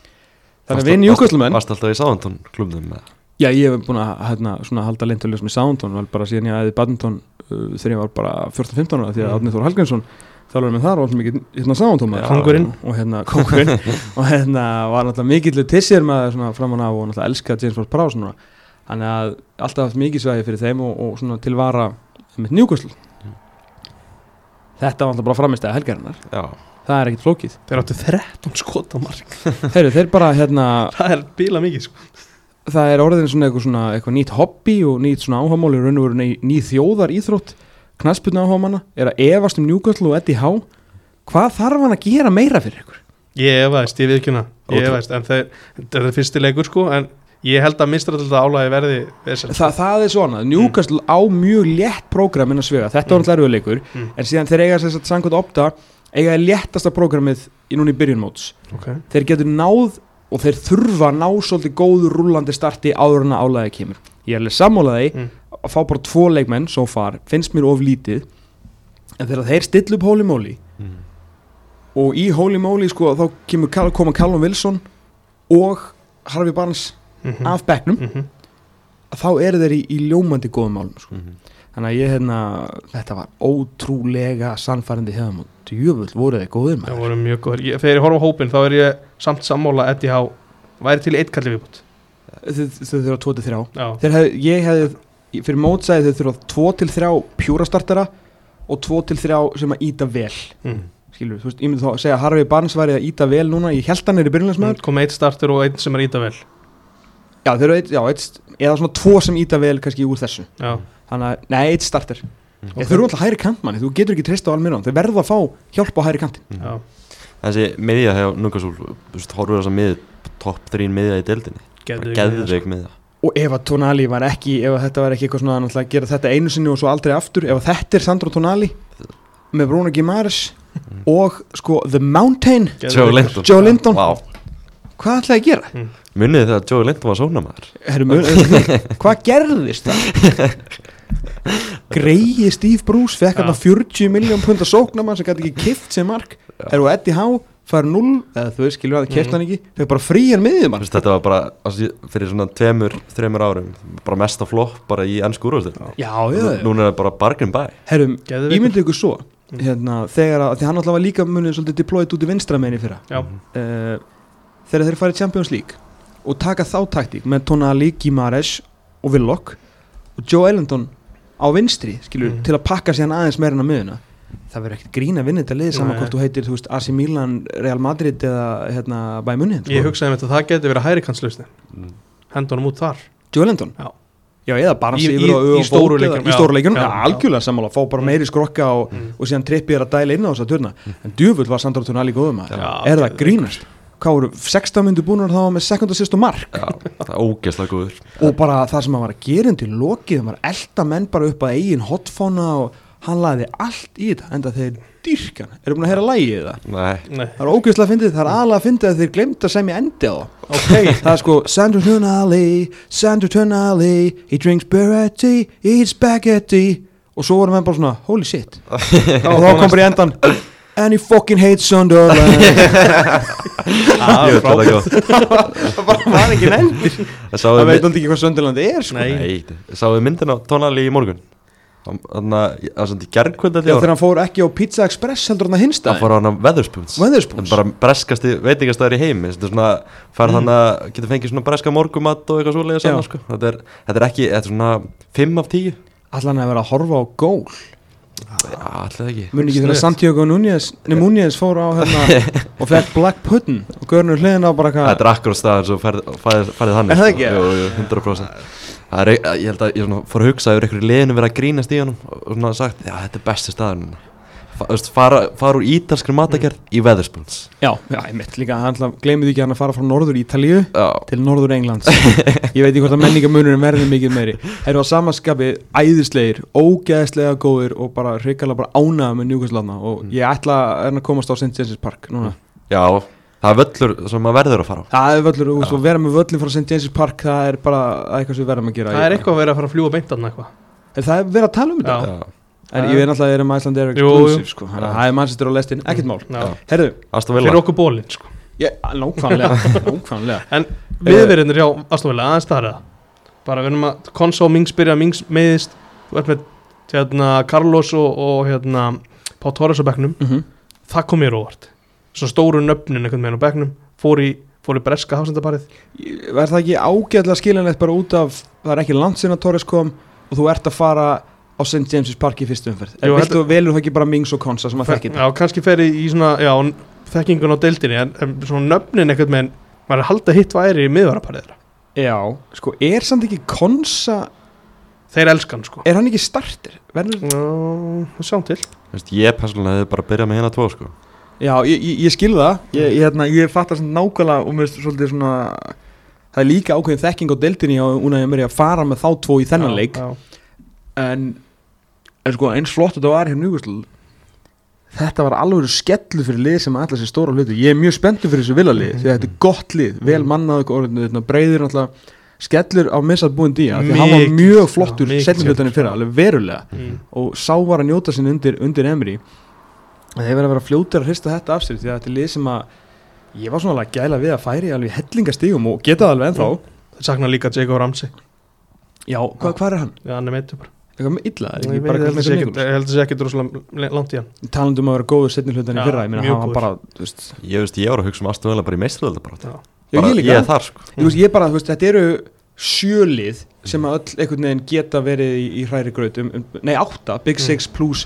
S3: þannig að við Newcastle menn
S1: Varst alltaf í Sáðantón klubnum með
S3: já ég hef búin að hérna, svona, halda leintuljós með vel bara síðan ég aðið badminton uh, þegar ég var bara 14-15 ára því að
S2: Mm.
S3: Árni Þór Hallgrímsson þjálfur með þar og alltaf mikið hérna samantóma
S1: Já.
S2: Kóngurinn.
S3: og hérna kongurinn og hérna var náttúrulega mikill tissir með svona framan af og náttúrulega elskaði James Ward Prowse núna. Þannig að alltaf haft mikið svæði fyrir þeim og, og svona til vara með njúkvæslu þetta var alltaf bara framist að helgarinnar.
S1: Já,
S3: það er ekkit flókið.
S2: Þeir áttu 13 skot á mark.
S3: Heyrðu, þeir bara hérna
S2: Það er bíla mikið sko
S3: það er orðin svona eitthvað, svona eitthvað nýtt hobby og nýtt svona áhámáli raun og veru ný, ný þjóðar íþrótt knasputna áhámanna er að efast um Newcastle og Eddie Howe hvað þarf hann að gera meira fyrir ykkur?
S2: Ég efaðist, ég við ekki hana Ég efaðist, en þetta er fyrsti leikur sko En ég held að mistra þetta álægi verði.
S3: Þa, það er svona, Newcastle á mjög létt prógram inn að svega, þetta var
S2: Mm.
S3: alltaf erfið leikur
S2: Mm.
S3: en síðan þeir eiga þess að samkvæmt opta eiga léttasta prógramið í núna í byrjunmóts
S2: okay.
S3: þeir getur náð og þeir þurfa að ná svolítið góður rúllandi starti áður en að álæði kemur ég er alveg sammálaði
S2: Mm.
S3: að fá bara tvo leikmenn so far, finnst mér of lítið en þegar þeir stilla upp Holy Moly
S1: mm.
S3: og í Holy Moly sko þá kemur, koma Callum Wilson og Harvey Barnes
S2: mm
S3: af bekknum
S2: -hmm.
S3: þá eru þeir í, í ljómandi góðum málum sko.
S1: Mhm.
S3: Þannig að ég hérna þetta var ótrúlega sannfærandi hefðum og djöfull voru þeir góðir
S2: Það
S3: maður?
S2: voru mjög góður ég, Þegar ég horfa á hópin þá er ég samt sammála Eddie Há væri til eitt kalli viðbútt
S3: þau þau þurfa 2-3
S2: Já,
S3: þeir hef, ég hefði fyrir mótsæði þau þurfa 2-3 pjúra startara og 2-3 sem að íta vel.
S2: Mm.
S3: skilur, þú veist, ég myndi þá að segja að Harvey Barnes væri að íta vel núna, ég held hann er í byrjunlegsmaður
S2: kom eitt startur og einn sem er íta vel.
S3: Já, þeir eru eitt, já, eitt, eða svona tvo sem íta vel kannski úr þessu,
S2: Já,
S3: þannig að, nei, eitt starter.
S1: Mm.
S3: þau eru alltaf hæri kantmanni, þú getur ekki treyst á almirðan, þau verða að fá hjálp á hæri kantin
S2: já,
S1: Þessi miðja hefur Núkasúl Horfur þess að mið Topp 3 miðja í deildinni.
S2: Geðveik
S1: Geðveik miðja.
S3: Og ef að Tonali var ekki, ef þetta var ekki eitthvað svona að gera þetta einu sinni og svo aldrei aftur. Ef þetta er Sandro Tonali með Bruno Gimares og sko The Mountain.
S1: Joe Linton.
S3: Joe Linton.
S1: Vá.
S3: Hvað ætlaði að gera?
S1: Munið þegar Joe Linton var
S3: mun, hvað gerðist það? Greiði Steve Bruce fekk hann 40 miljón pund að sókna mann sem gæti ekki kift sem mark. Herru, og Eddie Howe fær 0 eða þú veist, skilur að
S2: Mhm.
S3: keft hann ekki. Fekk bara frían miðið mann
S1: Þetta var bara altså, fyrir svona tveimur, þreimur árum bara mesta flopp bara í ennsku úrvastil
S3: Já, já.
S1: Núna er það bara bargain buy
S3: Herru,
S2: Geðveikur.
S3: ímyndið ykkur svo
S2: Mm.
S3: hérna, þegar að, því hann alltaf var líka munið svolítið deployed út í vinstra meini fyrra.
S2: Já,
S3: uh, þegar þeir farið Champions League og taka þá taktík með Tonali, Gimares og Willock og Joe Ellington á vinstri skilur,
S2: Mm.
S3: til að pakka sér hann aðeins meira en að miðuna það verður ekkert grín að vinna þetta lið saman hvort þú heitir, þú veist, AC Milan, Real Madrid eða hérna Bayern Munich
S2: ég hugsaði með þetta það geti verið hæri kannslausni
S1: Mm.
S2: Hendunum út þar.
S3: Joe Ellington?
S2: Já.
S3: Já, eða bara
S2: Í-
S3: yfir
S2: í-
S3: og
S2: í stóru já,
S3: algjörlega sammála. Fá bara
S2: Mm.
S3: meiri skrokka og,
S2: Mm.
S3: og síðan trippið er að dæla inn á þess að turna en djöfull var Sandro Tonali góðum að er það grínast hvað voru 16 myndu búin að það var með sekund og sýstu mark?
S1: Já, það er ógeðslega góður.
S3: Og bara það sem hann var að gera undir lokið hann var að elda menn bara upp að eigin hotfóna og hann laði allt í þetta enda þeir dyrkan, eru búin að heyra lægið það
S1: Nei,
S2: Nei,
S3: það er ógeðslega að fyndið, það er aðalega að fyndið að þeir glemt að semja endi á. Það ok, það er sko Sandro Tonali, Sandro Tonali he drinks Beretti, eats spaghetti. Og svo voru menn bara svona holy shit. Og þá kom bara í endan and he fucking hates Sunderland.
S2: Ah,
S1: það
S3: það bara var ekki nendir
S1: Það
S3: veit hann ekki hvað Sunderland er sko.
S2: Nei.
S1: Nei, sáuð myndin á Tonali í morgun? Þannig að það er svona í gerðkvöld
S3: Já, þegar hann fór ekki á Pizza Express heldur hann að hinsta
S1: Það fór hann á Weatherspoons.
S3: Wetherspoons
S1: bara breskasti veitingastæður í heimi. Þetta er svona, fær
S3: Mm.
S1: þannig að geta fengið svona breska morgumat og eitthvað svoleiðis
S3: Já.
S1: annað, sko. þetta, er, þetta er ekki, þetta er svona 5 af 10
S3: Allan að vera að horfa á gól
S1: alltaf ekki
S3: Muni ekki þegar. Santiago Núñez fór á hérna og fekk Black Puddin og görnur hliðin á bara hvað
S1: þetta er akkur staðar svo færið þannig
S3: Er það
S1: sko.
S3: ekki?
S1: jú, jú, 100% það er, ég held að ég svona fór að hugsa yfir einhverju liðinu verið að grínast í honum og svona sagt, já, þetta er besti staður fara, fara úr ítalskri matagerð í Weatherspoons.
S3: Já, já, ég mitt líka, hann gleymið ekki hann að fara frá norður Ítalíu
S1: já,
S3: til norður Englands. Ég veit ekki hvort að menningamunurinn verði mikið meiri. Þeir á samanskapi æðislegir, ógeðslega góðir og bara hrikalega bara ánaða með njúkvæslanna og
S1: Mm.
S3: ég ætla að er komast á St. James's Park núna.
S1: Já, það er völlur sem maður verður að fara á.
S3: Það er völlur, og vera með völlin frá St. James's Park það er bara eitthvað sem við verðum að gera.
S2: Það er eitthvað að vera að fara að fljúa beint
S3: Er það er um En ég veit náttúrulega að ég er Iceland Air
S2: Jú,
S3: Exclusive sko. Það er mannsistur á lestin, ekkert mál. Herðu,
S1: Aston
S2: Fyrir okkur bólinn sko.
S3: Ég, nákvæmlega, nákvæmlega.
S2: Viðverðinir hjá Astonvilla, aðeins það er það Bara við erum að Konso, Mings byrja, Mings meðist Þú ert með hérna, Carlos og, og hérna, Pá Torres á bekknum,
S3: mm
S2: það kom mér óvart. Svo stóru nöfnin einhvern veginn á bekknum. Fór í, fór í breska hafsendaparið.
S3: Verð það ekki ágæðlega skiljanlegt bara út af það er ekki landsinn að Torres kom og þú ert að fara á St. James's Park í fyrstu umferð.
S2: Jú,
S3: Viltu velur það ekki bara Mings og Konsa sem að þekki þetta?
S2: Já, kannski fer í, svona, já, þekkingun á deildinni en, en svona nöfnin einhvern veginn maður er að halda hitt væri í miðvaraparið
S3: Já, sko, er samt ekki Konsa
S2: Þeir elskan sko.
S3: Er hann ekki starter? Verður...
S2: Já, það sjáum til.
S1: Þú veist, Ég persónulega hefði bara byrjað með hérna tvo sko.
S3: Já, ég, ég, ég skil það. Ég, ég, hérna, ég fattar svona nákvæmlega og mér finnst svolítið svona það er líka ákveðin þekking á deildinni og hún er að fara með þá tvo í þennan
S2: Já,
S3: leik.
S2: já.
S3: En, en sko eins flott þetta var hér Newcastle þetta var alveg skellu fyrir lið sem ætla sér stóra hluti. Ég er mjög spenntur fyrir þessu villalið
S2: Mhm.
S3: því að þetta er gott lið, vel mannað og breyðir náttúrulega skellur á missað búin día því hann var mjög flottur
S2: skellur,
S3: fyrir, alveg verulega.
S2: Mm.
S3: og sá var að njóta sinni undir, undir Emery. En þeir verða að vera fljótir að hrista þetta af sér því að þetta er lið sem að ég var svona alveg gæla við að færi alveg hellingastígum og geta það alveg ennþá.
S2: Þeir sakna líka Jacob Ramsey.
S3: Já, hvað, hvað er hann?
S2: Já, hann er meitur bara
S3: eitthvað með illa,
S2: Ég ég held að það sé ekkert rosalega langt í hann.
S3: Talandi um að vera góður setni hlutan í fyrra ég meina
S2: mjög
S3: hann var
S2: góður.
S3: bara, þú veist
S1: Ég veist, ég var að hugsa um Aston Villa bara í Bara.
S3: Ég
S1: er þar sko.
S3: Þú veist, ég bara, þú veist, þetta eru sjölið sem að öll einhvern veginn geta verið í, í hræri graut um, um, nei átta, Big
S2: Mm.
S3: Six plus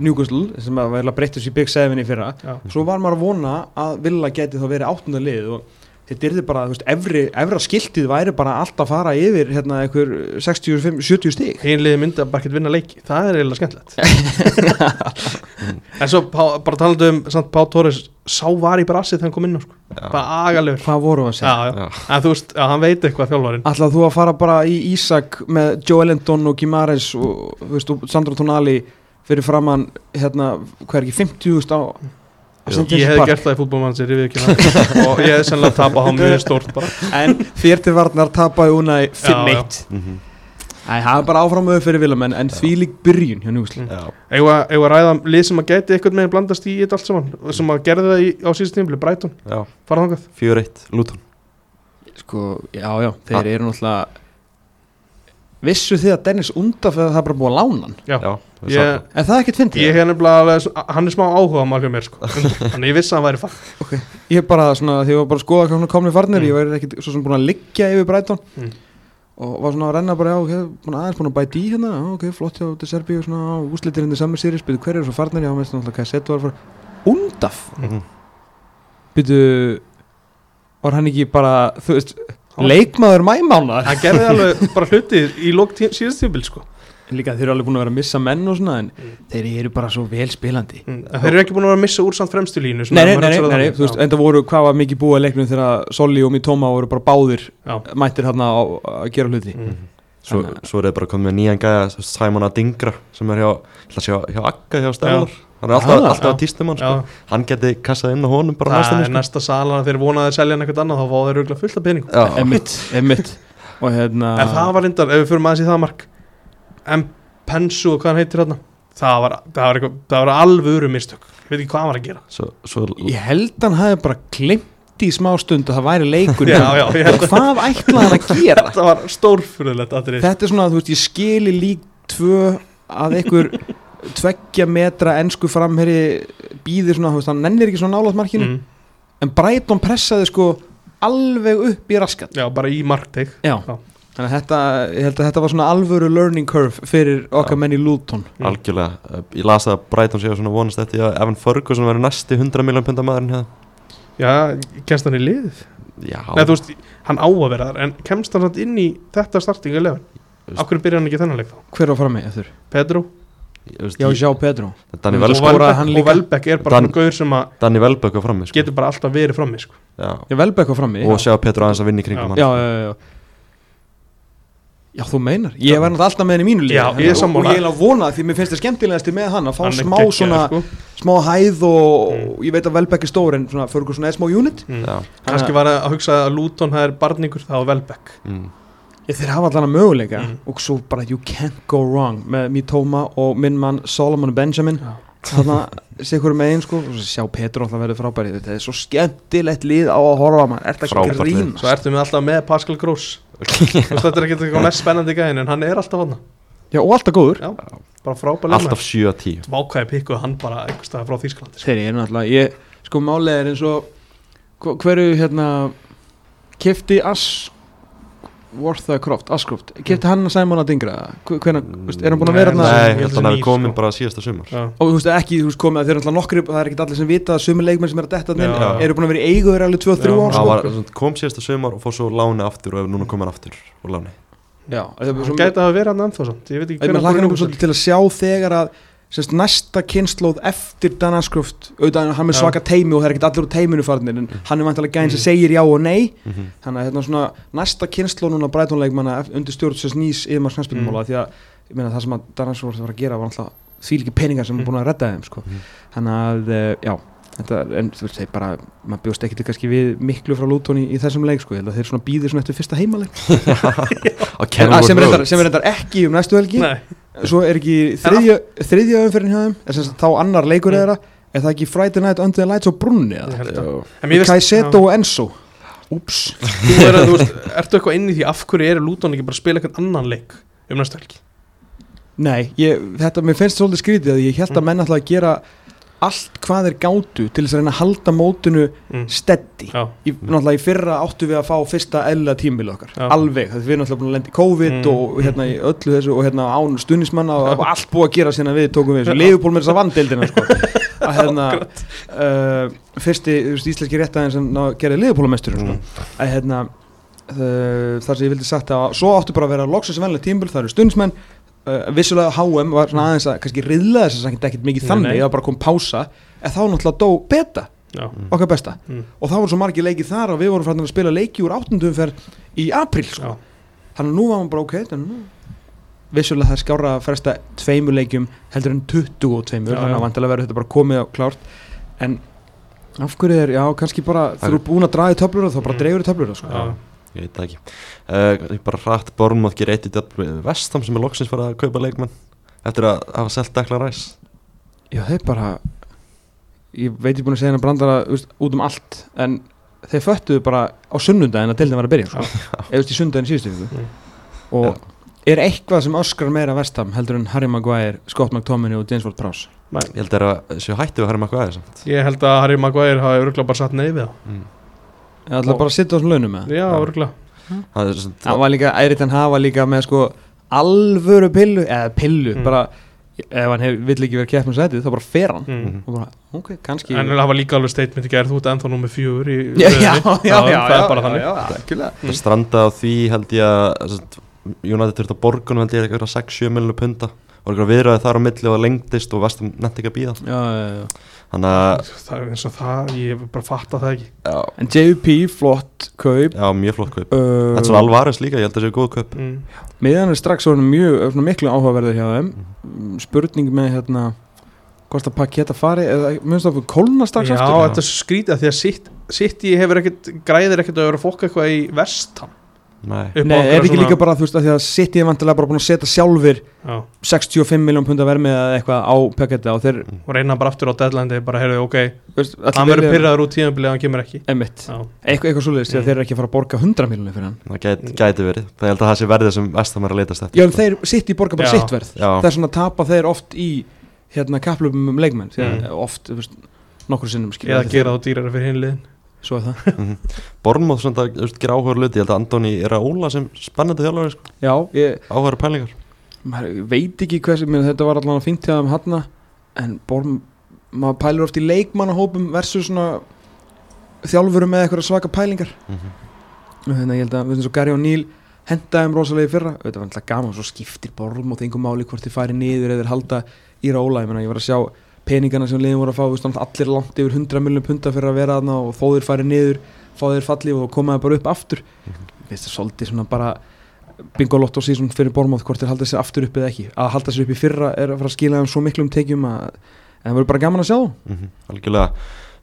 S3: Newcastle sem að verða breytist í Big Seven í fyrra.
S2: Já.
S3: svo var maður að vona að Villa geti þá verið áttunda lið og þetta er bara, þú veist, efri, efra skiltið væri bara allt að fara yfir hérna einhver 65-70 stík
S2: liði myndi að bara ekkert vinna leiki. Það er eiginlega skemmtilegt. En svo Pá, bara talandi um samt Pá Torres sá var í brassið þegar hann kom inn sko. Bara agalegur.
S3: Hvað voru að
S2: já,
S3: segja?
S2: En þú veist, já, hann veit eitthvað þjálfarinn.
S3: Ætlað þú að fara bara í Ísak með Joe Ellington og Gimares og, og Sandro Tonali fyrir framann, hérna, hvað er ekki 50.000 á.
S2: Ég
S3: Park
S2: gert það í ég það og ég hefði sennilega tapað hann mjög stórt bara.
S3: En þér til varnar tapaði hún að 5-1
S1: Mhm.
S3: Æ, það er bara áframöðu fyrir Vilamenn en því lík byrjun hjá Newcastle.
S2: Mm.
S1: Já,
S2: Eða að ræða um lið sem að gæti eitthvað með blandast í þetta allt saman? Sem að gerði það í, á síðust
S1: já,
S2: þangað.
S1: Fjör eitt, Luton.
S3: Sko, já, já, þeir eru náttúrulega vissu þið að Dennis Undaf það er bara búið að lána hann
S2: Já.
S1: Já,
S2: Ég-
S3: en það er ekkert fyndið
S2: Ég hef nefnilega, hann er smá áhuga mál hjá mér sko. þannig ég vissi að hann væri fann
S3: ég er bara svona, því ég var bara að skoða hvað hann komni farnir
S2: Mm.
S3: ég var ekkert svo sem búin að liggja yfir Brighton
S2: Mm.
S3: og var svona að renna bara, já, ok, búin aðeins búin að bæta í hérna, já, ok, flott hjá til Serbi og svona, úslitir inn í samme séri, spyrir hver eru svo farnir, já, veist náttúrulega hvað var að
S1: Mhm.
S3: byrju var hann ekki bara, þú veist leikmaður mæmánar
S2: hann gerði alveg bara hluti í síðust tímpil sko.
S3: líka þeir eru alveg búin að vera að missa menn og svona en
S2: Mm.
S3: þeir eru bara svo vel spilandi
S2: mm. þeir eru ekki búin að vera að missa úr samt fremstu línu svona,
S3: Nei, nei, nei, nei,
S2: það
S3: þú veist, enda voru hvað var mikið búið að leiknum þegar Solli og Mitoma voru bara báðir
S2: Já.
S3: mættir hérna að gera hluti
S2: Mm.
S1: Svo, svo er það bara komið með nýjan gæja Simon Adingra sem er hjá, ég ætla að sjá, hjá Akka hjá Stellar hann er alltaf,
S3: Ah,
S1: alltaf að týstum hann
S2: Já.
S1: sko. hann geti kassað inn á honum bara
S2: er
S1: sko.
S2: næsta sala þeir vonaði að selja hann eitthvað annað þá fá þeir auðvitað fullt af peningum.
S3: Emmitt og hérna
S2: en það var reyndar, ef við fyrir maður í það mark en Pensu og hvað hann heitir hérna það var, það var, eitthvað, það var alvöru mistök. Ég veit ekki hvað hann var að gera.
S1: Svo, svo,
S3: ég held hann hafi bara glimt í smá stund að það væri leikur.
S2: Já, já, held að-
S3: hvað ætlaði hann að gera?
S2: Þetta var stórfurðulegt
S3: þetta er svona, þú veist, ég skili lík tvö að einhver tveggja metra ensku framherri býðir svona, veist, hann nennir ekki svona nálaðt markinu.
S2: Mm.
S3: en Brighton pressaði sko alveg upp í raskat.
S2: Já, bara í
S3: Já. þannig að þetta, ég held að þetta var svona alvöru learning curve fyrir okkar menn í Luton.
S2: Mm.
S1: algjörlega. Uh, ég las að Brighton séu svona vonast eftir að Evan Ferguson verður næsti 100 miljón punda maðurinn hérna
S2: já, kemst hann í liðið?
S1: Já,
S2: Nei, þú veist, hann á að vera þar en kemst hann inn í þetta starting 11
S1: Veist-
S2: af hverju byrja hann ekki þennan leik þá?
S3: Hver á frammi eftir?
S2: Pedro
S3: Já, Sjá Pedro
S2: og
S3: hann
S2: Velbeck er bara
S1: Dan,
S2: gaur sem að
S1: Danny Welbeck á frammi sko.
S2: getur bara alltaf verið frammi sko.
S1: já.
S3: Já, Velbeck á frammi
S1: og sjá Petru aðeins að vinna í kringum
S2: Já.
S1: hann
S3: já,
S1: sko.
S3: já, já, já Já, þú meinar Ég var náttúrulega alltaf með henni í mínu liði
S2: Já, ég er
S3: Og-
S2: sammála.
S3: Og ég er að vona því mér finnst það skemmtilegasti með hann að fá
S2: Hann
S3: smá
S2: geggjaður,
S3: svona
S2: sko.
S3: smá hæð og
S2: Mm.
S3: og ég veit að Velbeck er stór en svona fyrir svona eða smá unit
S2: mm.
S1: Já.
S2: kannski var að hugsa að Luton það er barningur það var Velbeck
S1: Mm.
S3: Þeir hafa allan að möguleika
S2: Mm.
S3: og svo bara you can't go wrong með Mitoma og minn mann Solomon Benjamin.
S2: Já.
S3: þarna sikur með einn sko og sjá Petro alltaf verið frábæri þetta er svo skemmtilegt lið á að horfa maður. Er þetta ekki að grína
S2: svo ertu með alltaf með Pascal Gross þetta er ekki eitthvað mest spennandi gæðin en hann er alltaf hann
S3: Já, og alltaf góður.
S2: Já, bara leikmaður.
S1: Alltaf 7 að 10
S2: Vákvæði pikkuð hann bara einhvers staðar frá Þýskalandi sko.
S3: Þeir eru náttúrulega, ég, sko málið er eins og hva- hverju hérna kefti Asworth eða Croft, Ascroft kefti hann að Simon að dingra hvernig, veist, er hann búin að vera
S2: Nei,
S3: hérna
S1: Nei,
S2: held
S1: að
S2: að
S1: hann
S2: nýr,
S1: komin
S2: sko.
S1: bara síðasta sumar
S3: og þú veist ekki, þú veist komið að þeir eru alltaf nokkri það er ekki allir sem vita að sumi leikmenn sem er að detta þarna inn
S2: Já.
S3: eru búin að vera í eigu þeir alveg 2-3
S2: Já.
S3: ár
S1: Hann
S3: sko.
S1: kom síðasta sumar og fór svo láni aftur og hefur núna komið aftur úr láni
S3: Já, það er
S2: hann gæti að vera hann ennþá samt Ég veit ekki hvernig hann
S3: til að sjá þegar að semst, næsta kynnslóð eftir Dan Ashcroft auðvitað hann
S2: Já.
S3: svaka teimi og það er ekkert allir úr teiminu farnir en hann er vantilega gæðin sem
S2: Mm.
S3: segir já og nei
S1: Mhm.
S3: þannig að hérna svona næsta kynnslóð núna brætonleikmanna undir stjórn sem snýs yfirmars knæspilmála því að ég meina það sem að Dan Ashcroft var að gera var alltaf því líki peningar sem
S2: Mm.
S3: er búin að redda þeim sko.
S1: Mhm.
S3: þannig að eh, já Þetta, en þú veist, þeir bara, maður bjóst ekkert kannski við miklu frá Luton í, í þessum leik sko, ég held að þeir svona býðir svona eftir fyrsta heimaleg
S1: Á
S3: sem, er sem er reyndar ekki um næstu helgi.
S2: Nei,
S3: svo er ekki þriðja, þriðja umferðin hjá þeim. Er sem þá annar leikur þeirra. Er það ekki Friday Night Under the Lights á brunni eða? Kaiseto og Enzo. Úps.
S2: Þú er ertu eitthvað inn í því af hverju eru Luton ekki bara að spila eitthvað annan leik um næstu helgi?
S3: Nei, ég, þetta, mér finnst svolítið skrítið að ég held að
S2: Mm.
S3: menn ætla að gera allt hvað þeir gátu til þess að reyna að halda mótunu
S2: mm.
S3: steddi í, náttúrulega í fyrra áttu við að fá fyrsta eðla tímbil okkar,
S2: Já.
S3: alveg við erum náttúrulega búin að lenda í COVID
S2: Mm.
S3: og hérna í öllu þessu og hérna án stunismanna og allt búið að gera síðan við tókum við þessu, Leifupól með þess að vandeildina sko. að hérna uh, fyrsti íslenski réttaðin sem ná, gerði Leifupólamestur sko.
S1: Mm.
S3: að hérna uh, þar sem ég vildi sagt að svo áttu bara að vera loksins venlega tímbil, það eru stunismenn vissulega HM var svona aðeins að kannski riðla þess að ekkert mikið
S2: Nei,
S3: þannig,
S2: nei.
S3: það bara kom pása en þá náttúrulega dó beta
S2: já,
S3: okkar besta
S2: mm.
S3: og það voru svo margir leikið þar að við vorum fræðin að spila leiki úr áttundum fer í april sko. þannig að nú var maður bara ok að nú vissulega það skára að fresta tveimur leikjum heldur en 22
S2: Já,
S3: þannig að vantilega verður þetta bara komið á klárt en af hverju er, já kannski bara
S1: Það
S3: þú
S1: er-
S3: eru búin að draga í töflur þá bara
S2: Mm.
S3: dreifur töflur sko.
S2: Já,
S1: Ég veit það ekki. Uh, Ég bara hratt Bornmoth gerir eitt í dætt Vestam sem er loksins farið að kaupa leikmann Eftir að hafa selt Declan Rice.
S3: Já þeir bara ég veit ég búin að segja hennar brandara út um allt en þeir föttuðu bara á sunnundaginn að deildin var að byrja sko. eða í sunnundaginn síðustu viku.
S2: Mm.
S3: og er eitthvað sem öskrar meira vestam heldur en Harry Maguire, Scott McTominay og James Ward-Prowse?
S2: Nei,
S1: Ég held að séu hætti við Harry Maguire samt.
S2: Ég held að Harry Maguire hafi örgulega bara satt við það
S1: mm.
S3: Ég ætla
S2: Og-
S3: bara að sitja á þessum launum með
S2: Já, örgulega
S1: Það er svona
S3: það var líka, Eirik hann hafa líka með sko alvöru pillu, eða pillu
S2: Mm.
S3: bara, ef hann hef, vill ekki vera keppnum sætið, þá bara fer hann
S2: mm.
S3: Og bara, ok, kannski
S2: En það var líka alveg statement í gerð Þú ert ennþá númer fjögur í
S3: já, já,
S2: röðinni.
S3: já, já,
S2: Það
S3: já,
S2: er bara
S3: já,
S2: þannig
S3: já, já, algjörlega.
S1: Það stranda á því held ég að sagt, United þurft að borgunum held ég eitthvað 6-7 miljonar punta og eitthvað viðræði þar á milli og það lengdist og vestum nefndi ekki að býða
S3: já, já, já.
S1: Þannig að
S2: Það er eins og það, ég hef bara fatta það ekki.
S1: Já,
S3: en JVP, flott kaup.
S1: Já, mjög flott kaup.
S3: Uh,
S1: Þetta er svona Alvarez líka, ég held að það séu góð kaup.
S2: Mm.
S3: miðan er strax orðin mjög svona miklu áhugaverður hjá þeim.
S1: Mhm.
S3: spurning með hérna hvort að paketa fari eða það fyrir kólna strax
S2: Já,
S3: aftur?
S2: þetta er svo skrítið af Því að sitt, sitt ég hefur ekkert Græðir ekkert að vera fólk eitthvað í vestam
S1: Nei,
S3: Nei, er ekki líka bara þú veist að því að City er vantilega bara búin að setja sjálfur
S2: Já,
S3: 65 miljón pund að vermið eða eitthvað á paketa og þeir
S2: og reyna bara aftur á deadline day, bara heyrðu, ok,
S3: veist,
S2: hann verður pyrraður út tíðanbilið ef hann kemur ekki.
S3: Eitthvað, eitthvað svoleiðist því
S2: Mm.
S3: að þeir eru ekki að fara að borga 100 miljónir fyrir hann.
S1: Það gæti, gæti verið. Það held að það sé verðið sem vestam er að leitast eftir.
S3: Já, en þeir City borga bara
S2: Já.
S3: sitt verð.
S1: Já,
S3: það er svona að tapa þeir oft í hérna kaplöfum um leikmenn
S2: Mm.
S3: Svo er það.
S1: Bornmoth svona að þú veist, gera áhugaður luti Ég held að Andoni er að óla sem spennandi þjálfari sko.
S3: Já, ég
S1: Áhugaður pælingar.
S3: Maður veit ekki hversu, menn þetta var allavega fínt hjá þeim hann en borm, maður pælur oft í leikmannahópum versus svona þjálfurum með eitthvað svaka pælingar.
S1: Mhm.
S3: og þannig að ég held að, við veist Gary O'Neill hendaði um rosalega í fyrra, þetta var alltaf gaman svo skiptir borm og þengum máli hvort þið færi niður eða halda í róla, ég meina ég var að sjá peningana sem liðin voru að fá, veist, allir langt yfir 100 miljonum punta fyrir að vera þarna og þó þeir færi niður, fá þeir falli og komaði bara upp aftur
S1: Mhm.
S3: veist það svolítið svona bara bingolotto síðan fyrir Bormáð hvort þeir halda sér aftur upp eða ekki að halda sér upp í fyrra er að fara að skila þeim svo miklum tekjum að en það verður bara gaman að sjá þá.
S1: Mhm. Algjörlega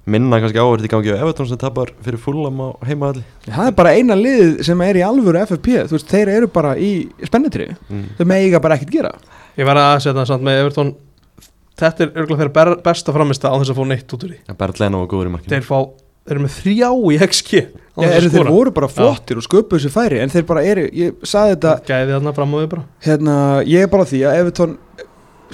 S1: minna kannski áverð í gangi á Everton sem tapar fyrir fullam á heimaðalli
S3: það er bara eina lið sem er í alvöru FFP þú veist, þeir eru bara í spennitri
S1: mm.
S3: þau mega bara ekkert gera
S2: Ég var að setja það samt með Everton Þetta er örgulega þeirra besta framista á þess að fá neitt út úr því.
S1: Bertleno og góður í markinu.
S2: Þeir fá þeir eru með þrjá í XG að
S3: eru þeir voru bara flottir og sköpuðu sér færi en þeir bara eru, ég saði þetta
S2: gæði þarna fram á við bara.
S3: Hérna, ég er bara því að Evertón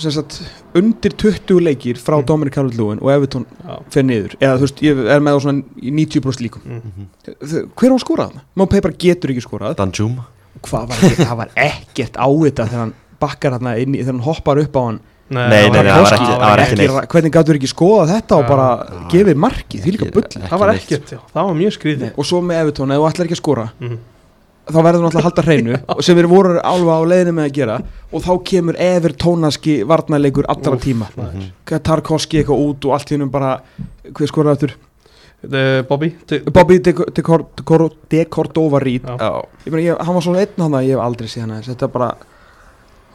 S3: sagt, undir 20 leikir frá
S2: Mm.
S3: Dominic Calvert-Lewin og Evertón
S2: já.
S3: fer niður, eða þú veist, ég er með á svona í 90% líkum,
S2: Mm.
S3: Þau- hver á að það? Mopay bara getur ekki skorað.
S1: Danjuma.
S3: Hvað var ekki, það var ekkert á þetta þegar hann bakkar hann inn í, þegar hann hoppar upp á hann
S1: Nei, nei, nei, það var ekki- það var ekki neitt.
S3: hvernig gætur ekki skoða þetta og bara gefið markið, því líka bull
S2: það var ekkert, það var mjög skrítið.
S3: Og svo með Evertón, ef þú ætlar ekki að skora
S2: mm.
S3: þá verður hann alltaf að halda hreinu sem við voru alveg á leiðinu með að gera og þá kemur Evertónaski varnarleikur allra tíma.
S2: maður.
S3: Tarkovski eitthvað út og allt hennum bara hver skoraði aftur?
S2: Þetta er Bobby
S3: Bobby de, de, Cor- de, Cor- de Cordova Reed. Hann var svona einn hann ég hef aldrei séð hann